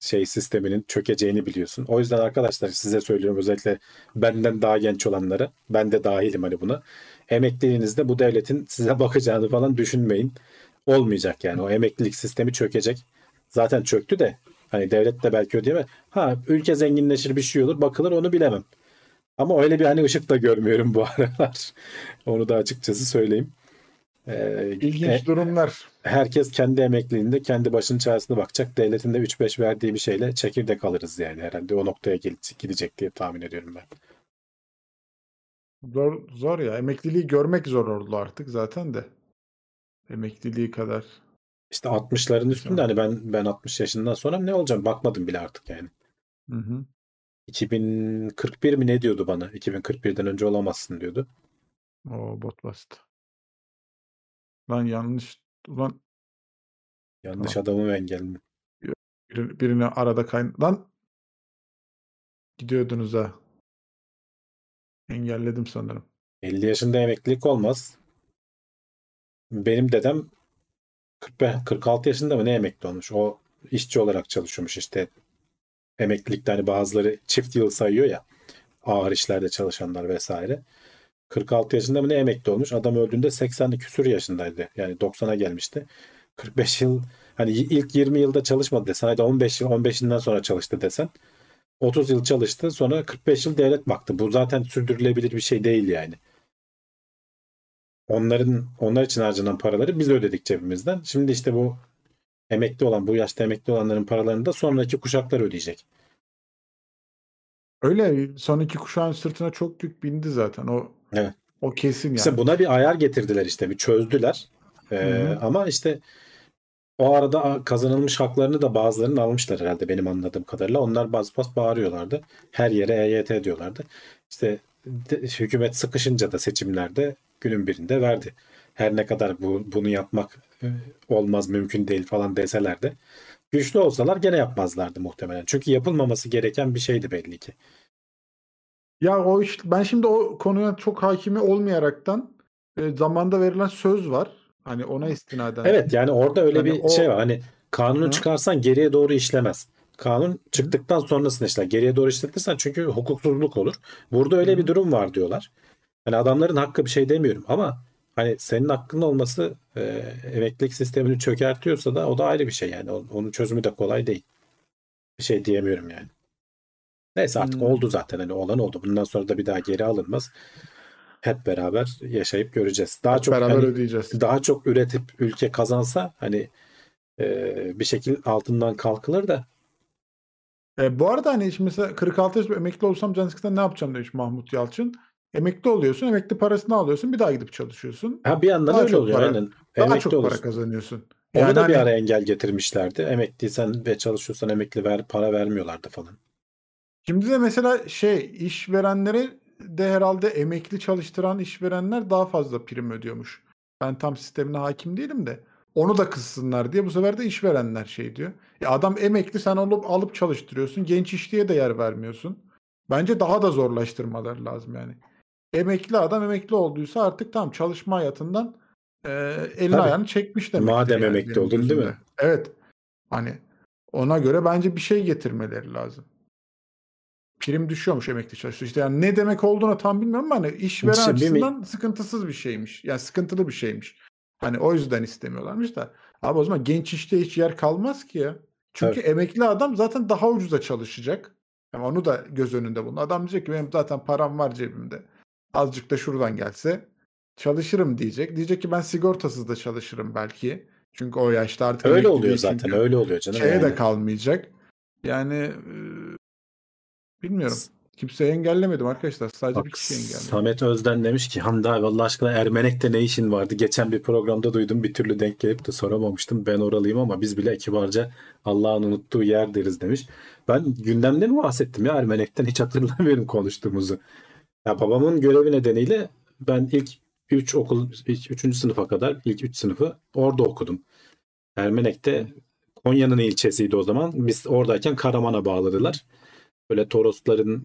şey sisteminin çökeceğini biliyorsun. O yüzden arkadaşlar size söylüyorum özellikle benden daha genç olanlara. Ben de dahilim hani buna. Emekliliğinizde bu devletin size *laughs* bakacağını falan düşünmeyin. Olmayacak yani. O emeklilik sistemi çökecek. Zaten çöktü de Hani devlet de belki ödeyemez. Ha ülke zenginleşir bir şey olur bakılır onu bilemem. Ama öyle bir hani ışık da görmüyorum bu *laughs* aralar. onu da açıkçası söyleyeyim. Ee, İlginç e, durumlar. herkes kendi emekliliğinde kendi başının çaresine bakacak. Devletin de 3-5 verdiği bir şeyle çekirdek alırız yani herhalde. O noktaya gidecek diye tahmin ediyorum ben. Zor, zor ya. Emekliliği görmek zor oldu artık zaten de. Emekliliği kadar. İşte 60'ların üstünde hani ben ben 60 yaşından sonra ne olacağım bakmadım bile artık yani. Hı hı. 2041 mi ne diyordu bana? 2041'den önce olamazsın diyordu. O bot bastı. Lan yanlış. Ulan Yanlış Tamam. adamı mı engelledim? biri- birini arada kayn... Lan gidiyordunuz ha. Engelledim sanırım. 50 yaşında emeklilik olmaz. Benim dedem 45, 46 yaşında mı ne emekli olmuş? O işçi olarak çalışıyormuş işte. Emeklilikte hani bazıları çift yıl sayıyor ya. Ağır işlerde çalışanlar vesaire. 46 yaşında mı ne emekli olmuş? Adam öldüğünde 80'li küsür yaşındaydı. Yani 90'a gelmişti. 45 yıl hani ilk 20 yılda çalışmadı desen hadi 15 yıl 15'inden sonra çalıştı desen 30 yıl çalıştı sonra 45 yıl devlet baktı. Bu zaten sürdürülebilir bir şey değil yani. Onların onlar için harcanan paraları biz ödedik cebimizden. Şimdi işte bu emekli olan bu yaşta emekli olanların paralarını da sonraki kuşaklar ödeyecek. Öyle son iki kuşağın sırtına çok yük bindi zaten. O Evet. o kesin yani. İşte buna bir ayar getirdiler işte bir çözdüler. Ee, Hı hı. ama işte o arada kazanılmış haklarını da bazılarının almışlar herhalde benim anladığım kadarıyla. Onlar bas bas bağırıyorlardı. Her yere EYT diyorlardı. İşte de- hükümet sıkışınca da seçimlerde günün birinde verdi. Her ne kadar bu bunu yapmak e, olmaz mümkün değil falan deseler de güçlü olsalar gene yapmazlardı muhtemelen. Çünkü yapılmaması gereken bir şeydi belli ki. Ya o iş, ben şimdi o konuya çok hakimi olmayaraktan e, zamanda verilen söz var. Hani ona istinaden. Evet yani orada öyle Yani bir o- şey var. Hani kanunu Hı. çıkarsan geriye doğru işlemez. Kanun çıktıktan sonrasında işler. Geriye doğru işletirsen çünkü hukuksuzluk olur. Burada öyle Hı. bir durum var diyorlar. Hani adamların hakkı bir şey demiyorum ama hani senin hakkın olması e, emeklilik sistemini çökertiyorsa da o da ayrı bir şey yani. Onun çözümü de kolay değil. Bir şey diyemiyorum yani. Neyse artık Hmm. oldu zaten hani olan oldu. Bundan sonra da bir daha geri alınmaz. Hep beraber yaşayıp göreceğiz. Daha çok beraber hani ödeyeceğiz. daha çok üretip ülke kazansa hani e, bir şekil altından kalkılır da E, bu arada hani şimdi mesela 46 yaş emekli olsam can sıkıntıdan ne yapacağım demiş Mahmut Yalçın. Emekli oluyorsun, emekli parasını alıyorsun, bir daha gidip çalışıyorsun. ha bir yandan Daha öyle oluyor para- aynen. Daha Emekli çok para olursun. kazanıyorsun. Onu Yani da bir hani- ara engel getirmişlerdi. Emekliysen ve çalışıyorsan emekli ver para vermiyorlardı falan. Şimdi de mesela şey işverenlere de herhalde emekli çalıştıran işverenler daha fazla prim ödüyormuş. Ben tam sistemine hakim değilim de onu da kıssınlar diye bu sefer de işverenler şey diyor. Ya adam emekli sen onu alıp çalıştırıyorsun. Genç işçiye de yer vermiyorsun. Bence daha da zorlaştırmalar lazım yani. Emekli adam emekli olduysa artık tam çalışma hayatından e, elini Tabii. ayağını çekmiş demektir. Madem yani emekli oldun, değil mi? Evet. Hani ona göre bence bir şey getirmeleri lazım prim düşüyormuş emekli çalışıyor. İşte yani ne demek olduğunu tam bilmiyorum ama hani işveren İşte bir mi- açısından sıkıntısız bir şeymiş. Yani sıkıntılı bir şeymiş. Hani o yüzden istemiyorlarmış da. Abi o zaman genç işte hiç yer kalmaz ki ya. Çünkü emekli adam zaten daha ucuza çalışacak. Yani onu da göz önünde bulun. Adam diyecek ki benim zaten param var cebimde. Azıcık da şuradan gelse çalışırım diyecek. Diyecek ki ben sigortasız da çalışırım belki. Çünkü o yaşta artık Öyle oluyor zaten. Öyle oluyor canım. şeye yani. de kalmayacak. Yani bilmiyorum. Kimseyi engellemedim arkadaşlar. Sadece Bak, bir kişi engelledim. Samet Özden demiş ki Hamdi abi Allah aşkına Ermenek'te ne işin vardı? Geçen bir programda duydum bir türlü denk gelip de soramamıştım. Ben oralıyım ama biz bile kibarca Allah'ın unuttuğu yer deriz demiş. Ben gündemde mi bahsettim ya Ermenek'ten hiç hatırlamıyorum konuştuğumuzu. Ya babamın görevi nedeniyle ben ilk 3 okul 3. sınıfa kadar ilk 3 sınıfı orada okudum. Ermenek'te Konya'nın ilçesiydi o zaman. Biz oradayken Karaman'a bağladılar. Böyle Torosların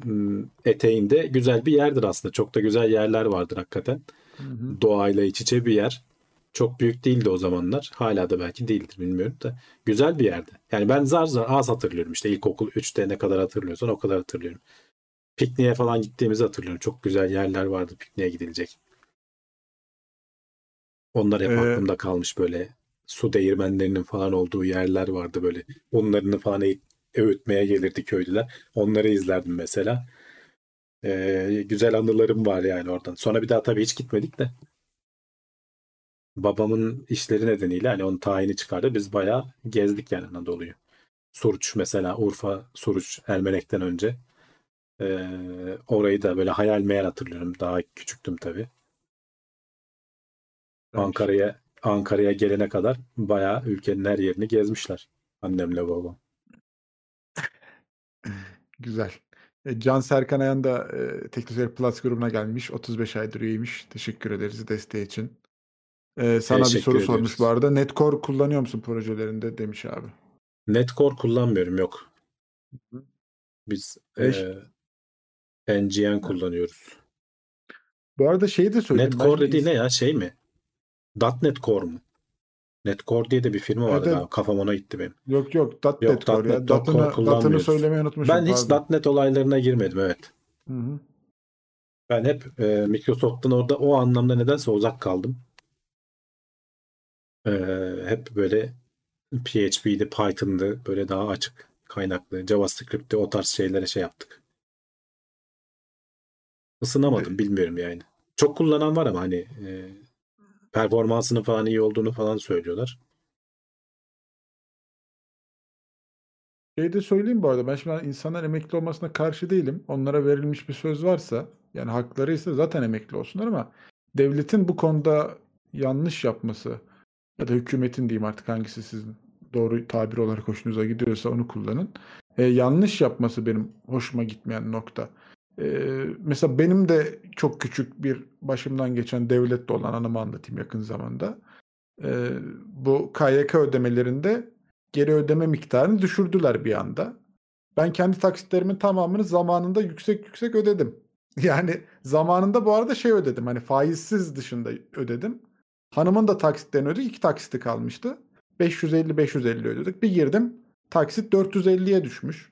eteğinde güzel bir yerdir aslında. Çok da güzel yerler vardır hakikaten. Hı hı. Doğayla iç içe bir yer. Çok büyük değildi o zamanlar. Hala da belki değildir bilmiyorum da. Güzel bir yerdi. Yani ben zar zar az hatırlıyorum. İşte ilkokul 3'te ne kadar hatırlıyorsan o kadar hatırlıyorum. Pikniğe falan gittiğimizi hatırlıyorum. Çok güzel yerler vardı pikniğe gidilecek. Onlar hep Ee, aklımda kalmış böyle su değirmenlerinin falan olduğu yerler vardı böyle. Unlarını falan eğ- öğütmeye gelirdi köylüler. Onları izlerdim mesela. Ee, güzel anılarım var yani oradan. Sonra bir daha tabii hiç gitmedik de. Babamın işleri nedeniyle hani onun tayini çıkardı. Biz bayağı gezdik yani Anadolu'yu. Suruç mesela Urfa, Suruç, Ermenek'ten önce. Ee, orayı da böyle hayal meyal hatırlıyorum. Daha küçüktüm tabii. Ankara'ya Ankara'ya gelene kadar bayağı ülkenin her yerini gezmişler. Annemle babam. *laughs* Güzel. E, Can Serkan Ayan da e, Teknoseyir Plus grubuna gelmiş. 35 aydır üyeymiş. Teşekkür ederiz desteği için. E, sana bir Teşekkür soru sormuş ediyoruz. bu arada. Netcore kullanıyor musun projelerinde demiş abi. Netcore kullanmıyorum yok. Biz Eş- e, NGN kullanıyoruz. Bu arada şeyi de söyleyeyim. Netcore dediği ne ya şey mi? .NET Core mu? Netcore diye de bir firma vardı Evet. Kafam ona gitti benim. Yok yok .NET Yok, Core ya. Datını, datını söylemeyi unutmuşum. Ben hiç. .NET olaylarına girmedim evet. Hı hı. Ben hep e, Microsoft'tan orada o anlamda nedense uzak kaldım. E, hep böyle PHP'de, Python'da böyle daha açık kaynaklı, JavaScript'te o tarz şeylere şey yaptık. Isınamadım bilmiyorum yani. Çok kullanan var ama hani e, performansının falan iyi olduğunu falan söylüyorlar. Şey de söyleyeyim bu arada ben şimdi insanlar emekli olmasına karşı değilim. Onlara verilmiş bir söz varsa yani hakları ise zaten emekli olsunlar ama devletin bu konuda yanlış yapması ya da hükümetin diyeyim artık hangisi sizin doğru tabir olarak hoşunuza gidiyorsa onu kullanın. E, yanlış yapması benim hoşuma gitmeyen nokta. E, mesela benim de çok küçük bir başımdan geçen devlette olan anımı anlatayım yakın zamanda. E, bu KYK ödemelerinde geri ödeme miktarını düşürdüler bir anda. Ben kendi taksitlerimin tamamını zamanında yüksek yüksek ödedim. *laughs* Yani zamanında bu arada şey ödedim. Hani faizsiz dışında ödedim. Hanımın da taksitlerini ödedik. iki taksiti kalmıştı. 550-550 ödedik. Bir girdim taksit 450'ye düşmüş.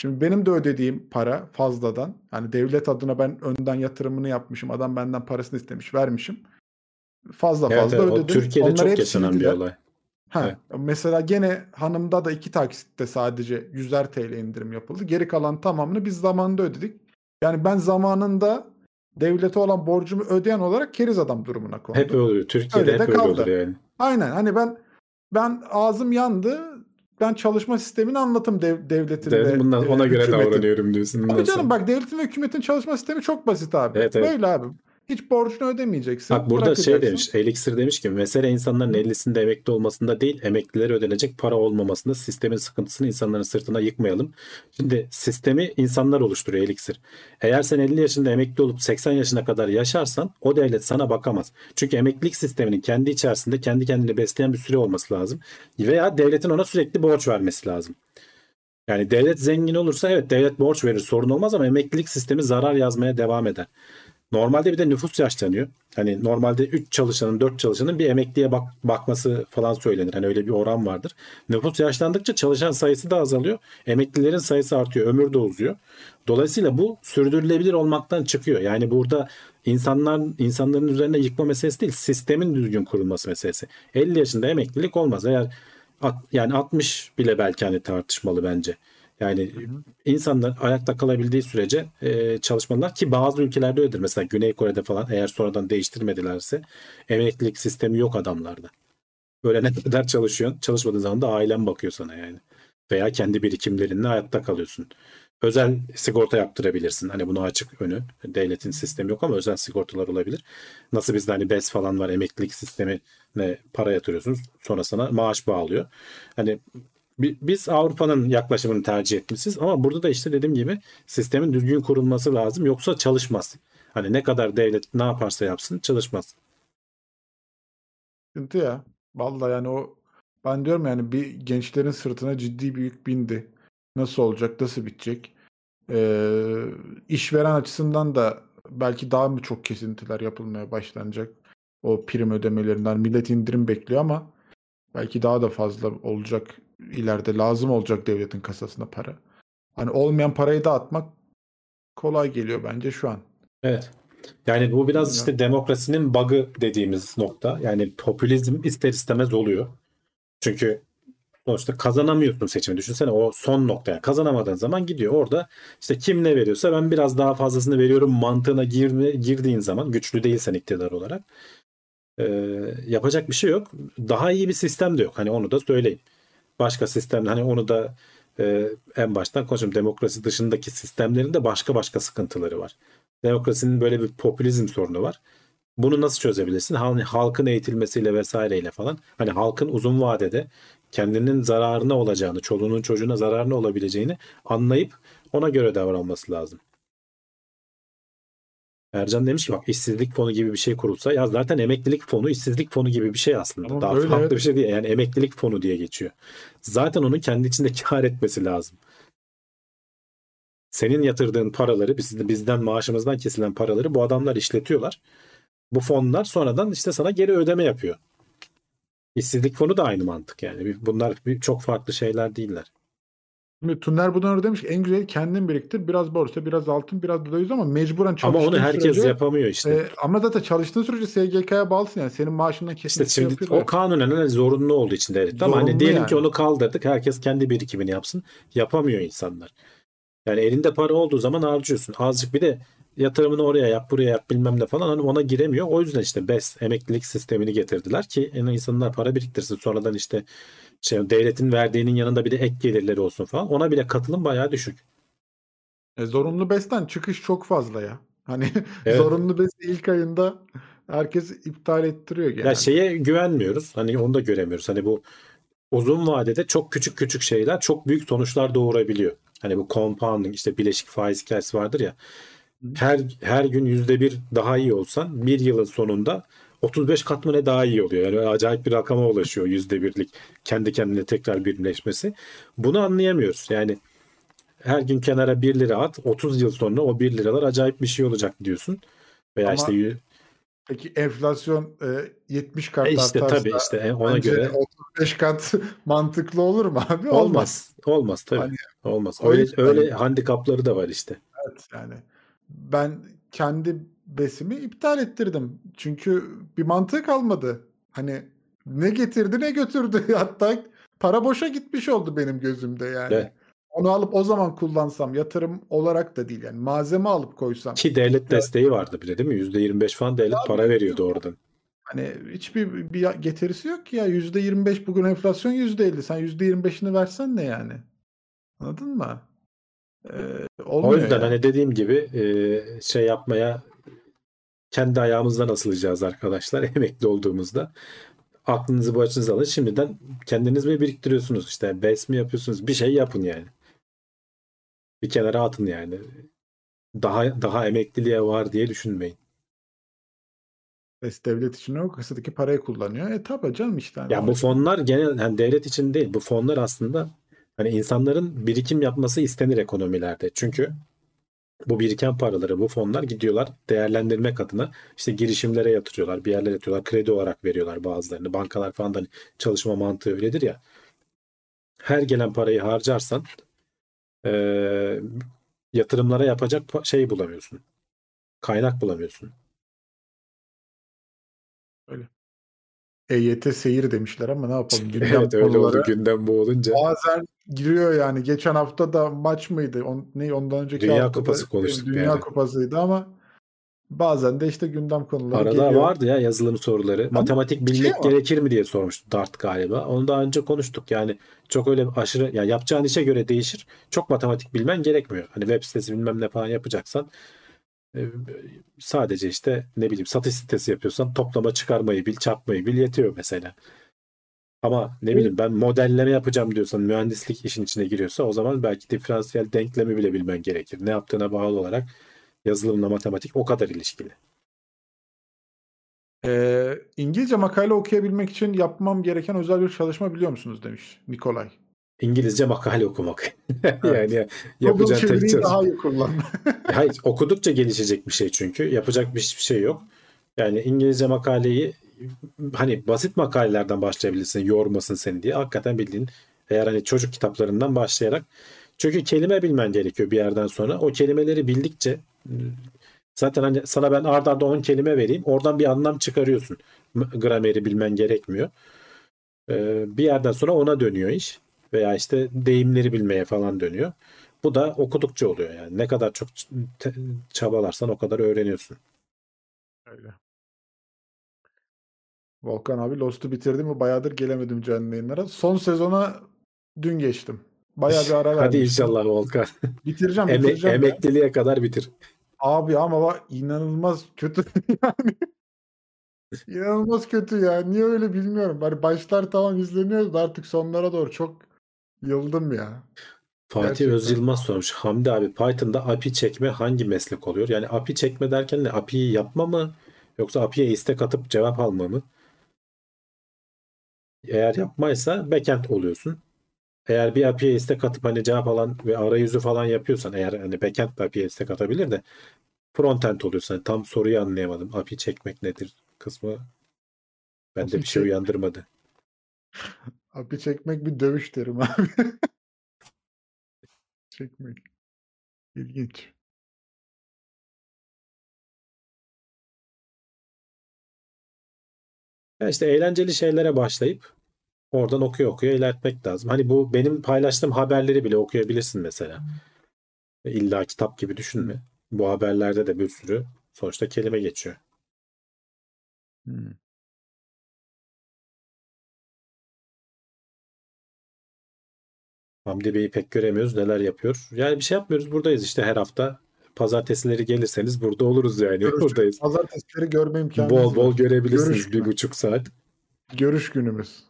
Şimdi benim de ödediğim para fazladan. Hani devlet adına ben önden yatırımını yapmışım. Adam benden parasını istemiş vermişim. Fazla Evet, fazla evet, ödedim. Türkiye'de Onları çok yaşanan bir olay. Ha, Evet. mesela gene hanımda da iki taksitte sadece 100'er TL indirim yapıldı. Geri kalan tamamını biz zamanında ödedik. Yani ben zamanında devlete olan borcumu ödeyen olarak keriz adam durumuna kondum. Hep oluyor. Türkiye'de Öyle hep öyle olur yani. Aynen hani ben ben ağzım yandı. Ben çalışma sistemini anlatım dev, devletin De, ve bundan e, ona göre hükümetin. davranıyorum diyorsun. Ondan canım bak devletin ve hükümetin çalışma sistemi çok basit abi. Evet, evet. Böyle abi. Hiç borcunu ödemeyeceksin. Bak burada şey demiş, Elixir demiş ki mesele insanların 50'sinde emekli olmasında değil, emeklilere ödenecek para olmamasında sistemin sıkıntısını insanların sırtına yıkmayalım. Şimdi sistemi insanlar oluşturuyor Elixir. Eğer sen 50 yaşında emekli olup 80 yaşına kadar yaşarsan o devlet sana bakamaz. Çünkü emeklilik sisteminin kendi içerisinde kendi kendini besleyen bir süre olması lazım. Veya devletin ona sürekli borç vermesi lazım. Yani devlet zengin olursa evet devlet borç verir sorun olmaz ama emeklilik sistemi zarar yazmaya devam eder. Normalde bir de nüfus yaşlanıyor. Hani normalde 3 çalışanın 4 çalışanın bir emekliye bak bakması falan söylenir. Hani öyle bir oran vardır. Nüfus yaşlandıkça çalışan sayısı da azalıyor. Emeklilerin sayısı artıyor. Ömür de uzuyor. Dolayısıyla bu sürdürülebilir olmaktan çıkıyor. Yani burada insanlar insanların üzerine yıkma meselesi değil, sistemin düzgün kurulması meselesi. 50 yaşında emeklilik olmaz. Eğer yani 60 bile belki hani tartışmalı bence. Yani insanlar ayakta kalabildiği sürece e, çalışmalılar ki bazı ülkelerde öyledir. Mesela Güney Kore'de falan eğer sonradan değiştirmedilerse emeklilik sistemi yok adamlarda. Böyle ne kadar çalışıyorsun çalışmadığın zaman da ailen bakıyor sana yani. Veya kendi birikimlerinle hayatta kalıyorsun. Özel sigorta yaptırabilirsin. Hani bunu açık önü. Devletin sistemi yok ama özel sigortalar olabilir. Nasıl bizde hani BES falan var emeklilik sistemine para yatırıyorsunuz. Sonra sana maaş bağlıyor. Hani biz Avrupa'nın yaklaşımını tercih etmişiz ama burada da işte dediğim gibi sistemin düzgün kurulması lazım yoksa çalışmaz. Hani ne kadar devlet ne yaparsa yapsın çalışmaz. Sıkıntı ya. Vallahi yani o ben diyorum yani bir gençlerin sırtına ciddi bir yük bindi. Nasıl olacak, nasıl bitecek? Ee, işveren açısından da belki daha mı çok kesintiler yapılmaya başlanacak o prim ödemelerinden. Millet indirim bekliyor ama belki daha da fazla olacak ileride lazım olacak devletin kasasına para. Hani olmayan parayı dağıtmak kolay geliyor bence şu an. Evet. Yani bu biraz işte demokrasinin bug'ı dediğimiz nokta. Yani popülizm ister istemez oluyor. Çünkü sonuçta kazanamıyorsun seçimi. Düşünsene o son noktaya kazanamadığın zaman gidiyor. Orada işte kim ne veriyorsa ben biraz daha fazlasını veriyorum mantığına girme, girdiğin zaman güçlü değilsen iktidar olarak e, yapacak bir şey yok. Daha iyi bir sistem de yok. Hani onu da söyleyeyim. Başka sistem hani onu da e, en baştan konuşalım. Demokrasi dışındaki sistemlerin de başka başka sıkıntıları var. Demokrasinin böyle bir popülizm sorunu var. Bunu nasıl çözebilirsin? Hani halkın eğitilmesiyle vesaireyle falan. Hani halkın uzun vadede kendinin zararına olacağını, çoluğunun çocuğuna zararına olabileceğini anlayıp ona göre davranması lazım. Ercan demiş ki bak işsizlik fonu gibi bir şey kurulsa ya zaten emeklilik fonu işsizlik fonu gibi bir şey aslında. Ama Daha öyle, farklı evet. bir şey değil. Yani emeklilik fonu diye geçiyor. Zaten onun kendi içinde kar etmesi lazım. Senin yatırdığın paraları biz- bizden maaşımızdan kesilen paraları bu adamlar işletiyorlar. Bu fonlar sonradan işte sana geri ödeme yapıyor. İşsizlik fonu da aynı mantık yani. Bunlar çok farklı şeyler değiller. Şimdi Tunner Budonur demiş ki en güzeli kendin biriktir. Biraz borsa, biraz altın, biraz da döviz ama mecburen Ama çalıştığın onu herkes sürece, yapamıyor işte. e, ama zaten çalıştığın sürece SGK'ya bağlısın yani. Senin maaşından İşte kesinlikle şimdi yapıyorlar. o kanunen hani zorunlu olduğu için devlet. Ama hani diyelim yani. ki onu kaldırdık. Herkes kendi birikimini yapsın. Yapamıyor insanlar. Yani elinde para olduğu zaman harcıyorsun. Azıcık bir de yatırımını oraya yap, buraya yap bilmem ne falan hani ona giremiyor. O yüzden işte BES emeklilik sistemini getirdiler ki en insanlar para biriktirsin. Sonradan işte şey, devletin verdiğinin yanında bir de ek gelirleri olsun falan. Ona bile katılım bayağı düşük. E, zorunlu besten çıkış çok fazla ya. Hani *laughs* Evet. zorunlu bes ilk ayında herkes iptal ettiriyor genelde. Ya şeye güvenmiyoruz. Hani onu da göremiyoruz. Hani bu uzun vadede çok küçük küçük şeyler çok büyük sonuçlar doğurabiliyor. Hani bu compounding işte bileşik faiz hikayesi vardır ya. Her her gün yüzde bir daha iyi olsan bir yılın sonunda 35 kat mı ne daha iyi oluyor. Yani acayip bir rakama ulaşıyor yüzde birlik kendi kendine tekrar birleşmesi. Bunu anlayamıyoruz. Yani her gün kenara 1 lira at 30 yıl sonra o 1 liralar acayip bir şey olacak diyorsun. Veya Ama işte Peki enflasyon e, 70 kat e işte artarsa tabii işte e, ona göre 35 kat *laughs* mantıklı olur mu abi? Olmaz. Olmaz tabii. Hani Olmaz. Öyle yüzden- öyle handikapları da var işte. Evet yani ben kendi besimi iptal ettirdim. Çünkü bir mantığı kalmadı. Hani ne getirdi ne götürdü. *laughs* Hatta para boşa gitmiş oldu benim gözümde yani. Evet. Onu alıp o zaman kullansam yatırım olarak da değil yani malzeme alıp koysam. Ki devlet desteği vardı bir de değil mi? %25 falan devlet para veriyordu oradan. Hani hiçbir bir getirisi yok ki ya %25 bugün enflasyon %50 sen %25'ini versen ne yani? Anladın mı? Ee, O yüzden yani. hani dediğim gibi e, şey yapmaya kendi ayağımızdan asılacağız arkadaşlar *laughs* emekli olduğumuzda. Aklınızı başınıza alın. Şimdiden kendiniz mi biriktiriyorsunuz? işte BES mi yapıyorsunuz? Bir şey yapın yani. Bir kenara atın yani. Daha daha emekliliğe var diye düşünmeyin. Res- devlet için o kasadaki parayı kullanıyor. E tabi canım işte. hani Ya bu fonlar genel hani devlet için değil. Bu fonlar aslında hani insanların birikim yapması istenir ekonomilerde. Çünkü bu biriken paraları bu fonlar gidiyorlar değerlendirmek adına işte girişimlere yatırıyorlar, bir yerlere yatırıyorlar, kredi olarak veriyorlar bazılarını. Bankalar falan da hani çalışma mantığı öyledir ya. Her gelen parayı harcarsan eee, yatırımlara yapacak pa- şey bulamıyorsun. Kaynak bulamıyorsun. EYT seyir demişler ama ne yapalım *laughs* gündem Evet öyle oldu gündem bu olunca. bazen giriyor yani. Geçen hafta da maç mıydı? On, ne ondan önceki Dünya hafta Kupası konuştuk Dünya yani. Kupasıydı ama bazen de işte gündem konuları Arada geliyor. vardı ya yazılım soruları. Matematik bilmek şey gerekir mi diye sormuştu Dart galiba. Onu daha önce konuştuk. Yani çok öyle aşırı ya yapacağın işe göre değişir. Çok matematik bilmen gerekmiyor. Hani web sitesi bilmem ne falan yapacaksan e, sadece işte ne bileyim satış sitesi yapıyorsan toplama çıkarmayı bil, çarpmayı bil yetiyor mesela. Ama ne bileyim ben modelleme yapacağım diyorsan mühendislik işin içine giriyorsa o zaman belki diferansiyel denklemi bile bilmen gerekir. Ne yaptığına bağlı olarak yazılımla matematik o kadar ilişkili. Ee, İngilizce makale okuyabilmek için yapmam gereken özel bir çalışma biliyor musunuz demiş Nikolay. İngilizce makale okumak. *laughs* Evet. yani yapacağın tek çalışma. daha iyi kullan. *laughs* Hayır, okudukça gelişecek bir şey çünkü. Yapacak bir şey yok. Yani İngilizce makaleyi hani basit makalelerden başlayabilirsin. Yormasın seni diye. Hakikaten bildiğin eğer hani çocuk kitaplarından başlayarak çünkü kelime bilmen gerekiyor bir yerden sonra. O kelimeleri bildikçe zaten hani sana ben ard arda 10 kelime vereyim. Oradan bir anlam çıkarıyorsun. Grameri bilmen gerekmiyor. Ee, bir yerden sonra ona dönüyor iş. Veya işte deyimleri bilmeye falan dönüyor. Bu da okudukça oluyor yani. Ne kadar çok çabalarsan o kadar öğreniyorsun. Öyle. Volkan abi Lost'u bitirdi mi? Bayağıdır gelemedim canlı yayınlara. Son sezona dün geçtim. Bayağı bir ara Hadi inşallah Volkan. Bitireceğim, Eme- bitireceğim. ya. emekliliğe kadar bitir. Abi ama bak inanılmaz kötü *laughs* yani. İnanılmaz kötü ya. Niye öyle bilmiyorum. Hani başlar tamam izleniyordu artık sonlara doğru çok yıldım ya. Fatih Gerçekten. Öz Yılmaz sormuş. Hamdi abi Python'da API çekme hangi meslek oluyor? Yani API çekme derken ne? API'yi yapma mı? Yoksa API'ye istek atıp cevap alma mı? Eğer yapmaysa backend oluyorsun. Eğer bir API'ye istek atıp hani cevap alan ve arayüzü falan yapıyorsan eğer hani backend de API'ye istek atabilir de frontend oluyorsun. Hani tam soruyu anlayamadım. API çekmek nedir kısmı bende API bir şey uyandırmadı. Abi çekmek bir dövüş derim abi. *laughs* çekmek. İlginç. Ya işte eğlenceli şeylere başlayıp oradan okuya okuya ilerletmek lazım. Hani bu benim paylaştığım haberleri bile okuyabilirsin mesela. İlla kitap gibi düşünme. Bu haberlerde de bir sürü sonuçta kelime geçiyor. Hmm. Hamdi Bey'i pek göremiyoruz. Neler yapıyor? Yani bir şey yapmıyoruz. Buradayız işte her hafta. Pazartesileri gelirseniz burada oluruz yani. Görüş- Buradayız. Pazartesileri görme imkanımız Bol bol var. görebilirsiniz Görüş bir günü. buçuk saat. Görüş günümüz.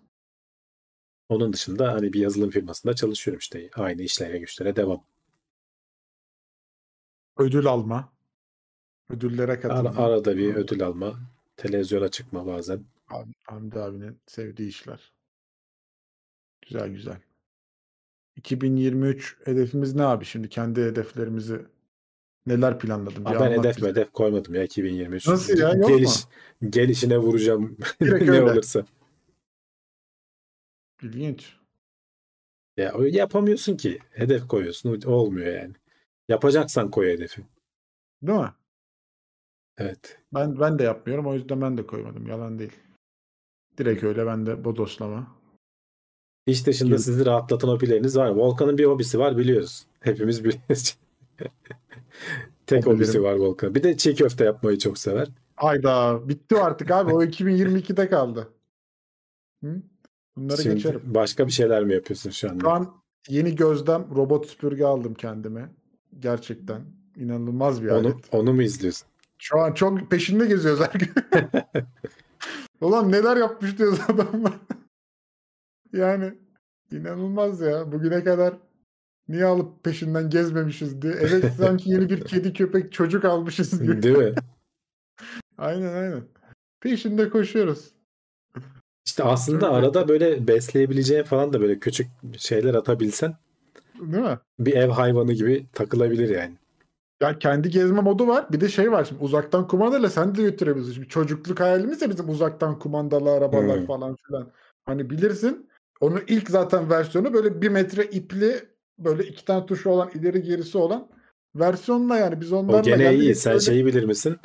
Onun dışında hani bir yazılım firmasında çalışıyorum işte. Aynı işlere güçlere devam. Ödül alma. Ödüllere katılma. arada bir ödül alma. Televizyona çıkma bazen. Abi, Hamdi abinin sevdiği işler. Güzel güzel. 2023 hedefimiz ne abi şimdi? Kendi hedeflerimizi neler planladın? Aa, ben hedef bize. hedef koymadım ya 2023. Nasıl ya, yok mu? Geliş, gelişine vuracağım *laughs* ne öyle. olursa. İlginç. Ya yapamıyorsun ki. Hedef koyuyorsun. Olmuyor yani. Yapacaksan koy hedefi. Değil mi? Evet. Ben ben de yapmıyorum. O yüzden ben de koymadım. Yalan değil. Direkt öyle ben de bodoslama. İş dışında Gel- sizi rahatlatan hobileriniz var. Volkan'ın bir hobisi var biliyoruz. Hepimiz biliyoruz. *laughs* Tek Hobilerim. hobisi var Volkan. Bir de çiğ köfte yapmayı çok sever. Hayda bitti artık abi. O *laughs* 2022'de kaldı. Hı? Bunları Şimdi geçerim. başka bir şeyler mi yapıyorsun şu anda? Şu an yeni gözlem robot süpürge aldım kendime. Gerçekten inanılmaz bir Onu, alet. onu mu izliyorsun? Şu an çok peşinde geziyoruz her gün. *laughs* *laughs* Ulan neler yapmış diyoruz adamlar. *laughs* yani inanılmaz ya. Bugüne kadar niye alıp peşinden gezmemişiz diye. Evet sanki yeni bir kedi köpek çocuk almışız gibi. Değil mi? aynen aynen. Peşinde koşuyoruz. İşte aslında arada böyle besleyebileceğin falan da böyle küçük şeyler atabilsen Değil mi? bir ev hayvanı gibi takılabilir yani. Ya kendi gezme modu var. Bir de şey var şimdi uzaktan kumandayla sen de götürebilirsin. Şimdi çocukluk hayalimiz ya bizim uzaktan kumandalı arabalar Hmm. falan filan. Hani bilirsin. Onun ilk zaten versiyonu böyle bir metre ipli böyle iki tane tuşu olan ileri gerisi olan versiyonla yani biz onlarla O gene iyi. Sen böyle- şeyi bilir misin?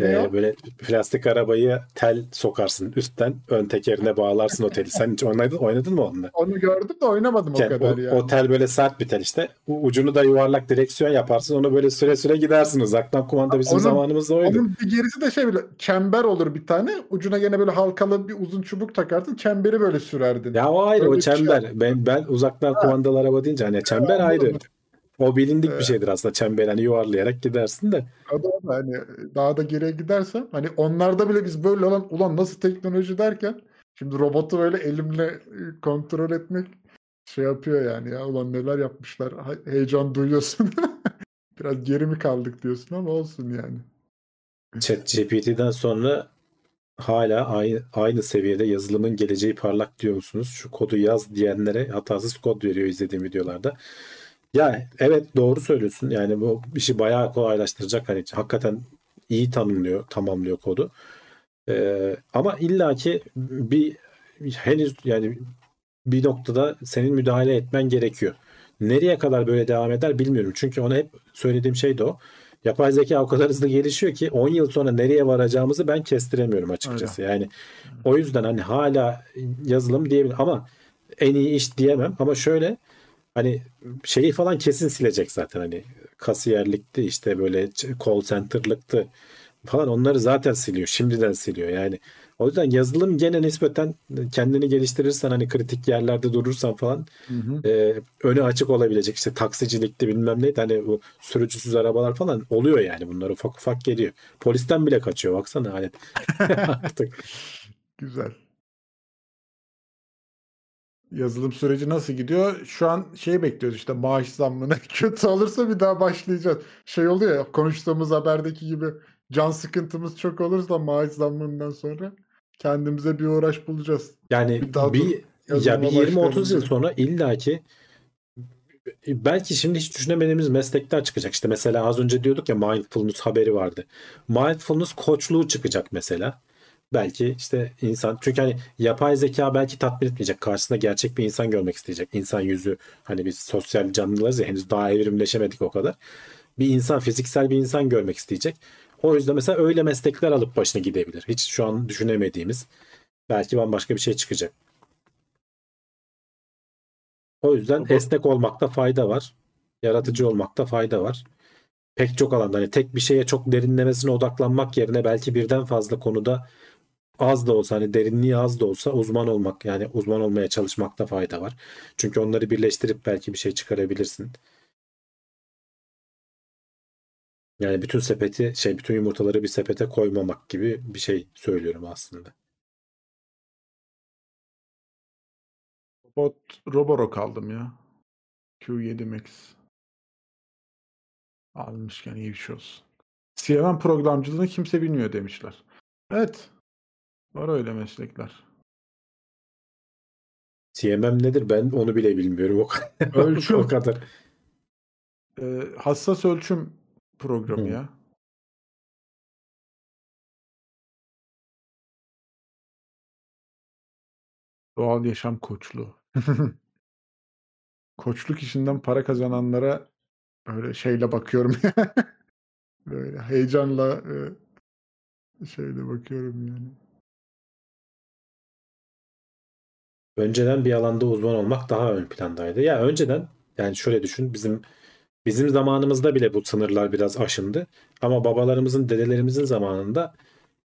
Ee, o? böyle plastik arabayı tel sokarsın üstten ön tekerine bağlarsın o teli. Sen hiç oynadın, oynadın mı onunla? Onu gördüm de oynamadım o Yani kadar o, yani. o tel böyle sert bir tel işte. Ucunu da yuvarlak direksiyon yaparsın. Onu böyle süre süre gidersin. Uzaktan kumanda bizim Onun- zamanımızda oydu. Onun bir gerisi de şey böyle çember olur bir tane. Ucuna gene böyle halkalı bir uzun çubuk takarsın. Çemberi böyle sürerdin. Ya o ayrı Öyle o şey çember. Ben ben uzaktan kumandalı araba deyince hani çember ayrı. anladım. O bilindik bir Evet. şeydir aslında. Çember hani yuvarlayarak gidersin de. Da hani daha da geriye gidersem hani onlarda bile biz böyle olan ulan nasıl teknoloji derken şimdi robotu böyle elimle e, kontrol etmek şey yapıyor yani ya ulan neler yapmışlar heyecan duyuyorsun. *laughs* Biraz geri mi kaldık diyorsun ama olsun yani. Chat GPT'den sonra hala aynı, aynı seviyede yazılımın geleceği parlak diyor musunuz? Şu kodu yaz diyenlere hatasız kod veriyor izlediğim videolarda. Ya evet doğru söylüyorsun. Yani bu işi bayağı kolaylaştıracak. Hani hakikaten iyi tanımlıyor, tamamlıyor kodu. Ee, ama illaki bir henüz yani bir noktada senin müdahale etmen gerekiyor. Nereye kadar böyle devam eder bilmiyorum. Çünkü ona hep söylediğim şey de o. Yapay zeka o kadar hızlı gelişiyor ki 10 yıl sonra nereye varacağımızı ben kestiremiyorum açıkçası. Yani o yüzden hani hala yazılım diyebilirim ama en iyi iş diyemem ama şöyle hani şeyi falan kesin silecek zaten hani kasiyerlikti işte böyle call center'lıktı falan onları zaten siliyor. Şimdiden siliyor yani. O yüzden yazılım gene nispeten kendini geliştirirsen hani kritik yerlerde durursan falan Hı hı. e, önü açık olabilecek işte taksicilikti bilmem neydi hani bu sürücüsüz arabalar falan oluyor yani bunlar ufak ufak geliyor. Polisten bile kaçıyor baksana hani *laughs* artık. Güzel. Yazılım süreci nasıl gidiyor? Şu an şey bekliyoruz işte maaş zammını. *laughs* Kötü olursa bir daha başlayacağız. Şey oluyor ya konuştuğumuz haberdeki gibi can sıkıntımız çok olursa maaş zammından sonra kendimize bir uğraş bulacağız. Yani Bir daha bir ya bir 20-30 yıl sonra illaki belki şimdi hiç düşünemediğimiz meslekler çıkacak. İşte mesela az önce diyorduk ya mindfulness haberi vardı. Mindfulness koçluğu çıkacak mesela. Belki işte insan çünkü hani yapay zeka belki tatmin etmeyecek. Karşısında gerçek bir insan görmek isteyecek. İnsan yüzü hani biz sosyal canlılarız ya henüz daha evrimleşemedik o kadar. Bir insan fiziksel bir insan görmek isteyecek. O yüzden mesela öyle meslekler alıp başına gidebilir. Hiç şu an düşünemediğimiz belki bambaşka bir şey çıkacak. O yüzden esnek olmakta fayda var. Yaratıcı olmakta fayda var. Pek çok alanda hani tek bir şeye çok derinlemesine odaklanmak yerine belki birden fazla konuda az da olsa hani derinliği az da olsa uzman olmak yani uzman olmaya çalışmakta fayda var. Çünkü onları birleştirip belki bir şey çıkarabilirsin. Yani bütün sepeti şey bütün yumurtaları bir sepete koymamak gibi bir şey söylüyorum aslında. Robot, Roborock aldım ya. Q7 Max. Almışken iyi bir şey olsun. CRM programcılığını kimse bilmiyor demişler. Evet. Var öyle meslekler. CMM nedir ben onu bile bilmiyorum o kadar. *laughs* Ölçüm. o kadar. Ee, hassas ölçüm programı Hı. ya. Doğal yaşam koçluğu. *laughs* Koçluk işinden para kazananlara böyle şeyle bakıyorum. *laughs* böyle heyecanla e, şeyle bakıyorum yani. Önceden bir alanda uzman olmak daha ön plandaydı. Ya önceden yani şöyle düşün bizim bizim zamanımızda bile bu sınırlar biraz aşındı. Ama babalarımızın, dedelerimizin zamanında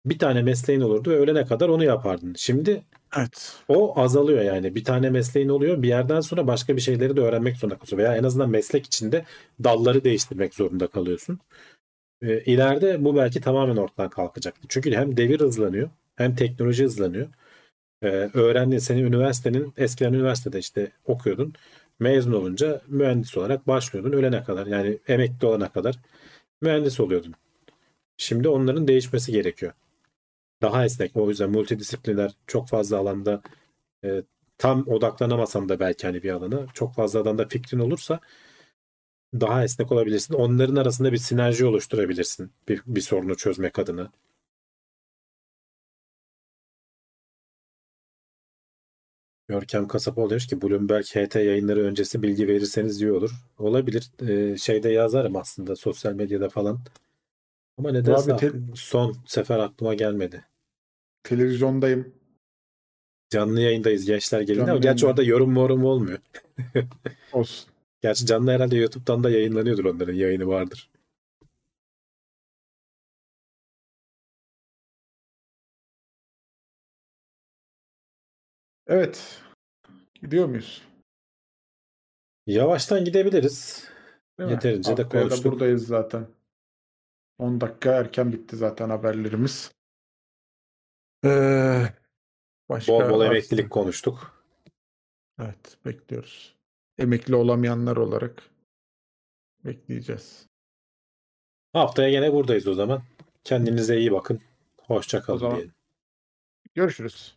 bir tane mesleğin olurdu ve ölene kadar onu yapardın. Şimdi Evet. o azalıyor yani. Bir tane mesleğin oluyor. Bir yerden sonra başka bir şeyleri de öğrenmek zorunda kalıyorsun. Veya en azından meslek içinde dalları değiştirmek zorunda kalıyorsun. İleride bu belki tamamen ortadan kalkacak. Çünkü hem devir hızlanıyor hem teknoloji hızlanıyor. Ee, öğrendiğin senin üniversitenin eskiden üniversitede işte okuyordun. Mezun olunca mühendis olarak başlıyordun. Ölene kadar yani emekli olana kadar mühendis oluyordun. Şimdi onların değişmesi gerekiyor. Daha esnek. O yüzden multidisipliner çok fazla alanda e, tam odaklanamasan da belki hani bir alana çok fazla alanda fikrin olursa daha esnek olabilirsin. Onların arasında bir sinerji oluşturabilirsin. Bir, bir sorunu çözmek adına. Görkem Kasapoğlu demiş ki Bloomberg HT yayınları öncesi bilgi verirseniz iyi olur. Olabilir. Ee, şeyde yazarım aslında sosyal medyada falan. Ama nedense Abi te- son sefer aklıma gelmedi. Televizyondayım. Canlı yayındayız gençler gelin ama gerçi yayında. orada yorum morum olmuyor. Olsun. *laughs* Gerçi canlı herhalde YouTube'dan da yayınlanıyordur onların yayını vardır. Evet. Gidiyor muyuz? Yavaştan gidebiliriz. Değil mi? Yeterince de Haftaya da konuştuk. buradayız zaten. 10 dakika erken bitti zaten haberlerimiz. Ee, başka Bol bol emeklilik konuştuk. Evet, bekliyoruz. Emekli olamayanlar olarak bekleyeceğiz. Haftaya gene buradayız o zaman. Kendinize iyi bakın. Hoşça kalın diyelim. Görüşürüz.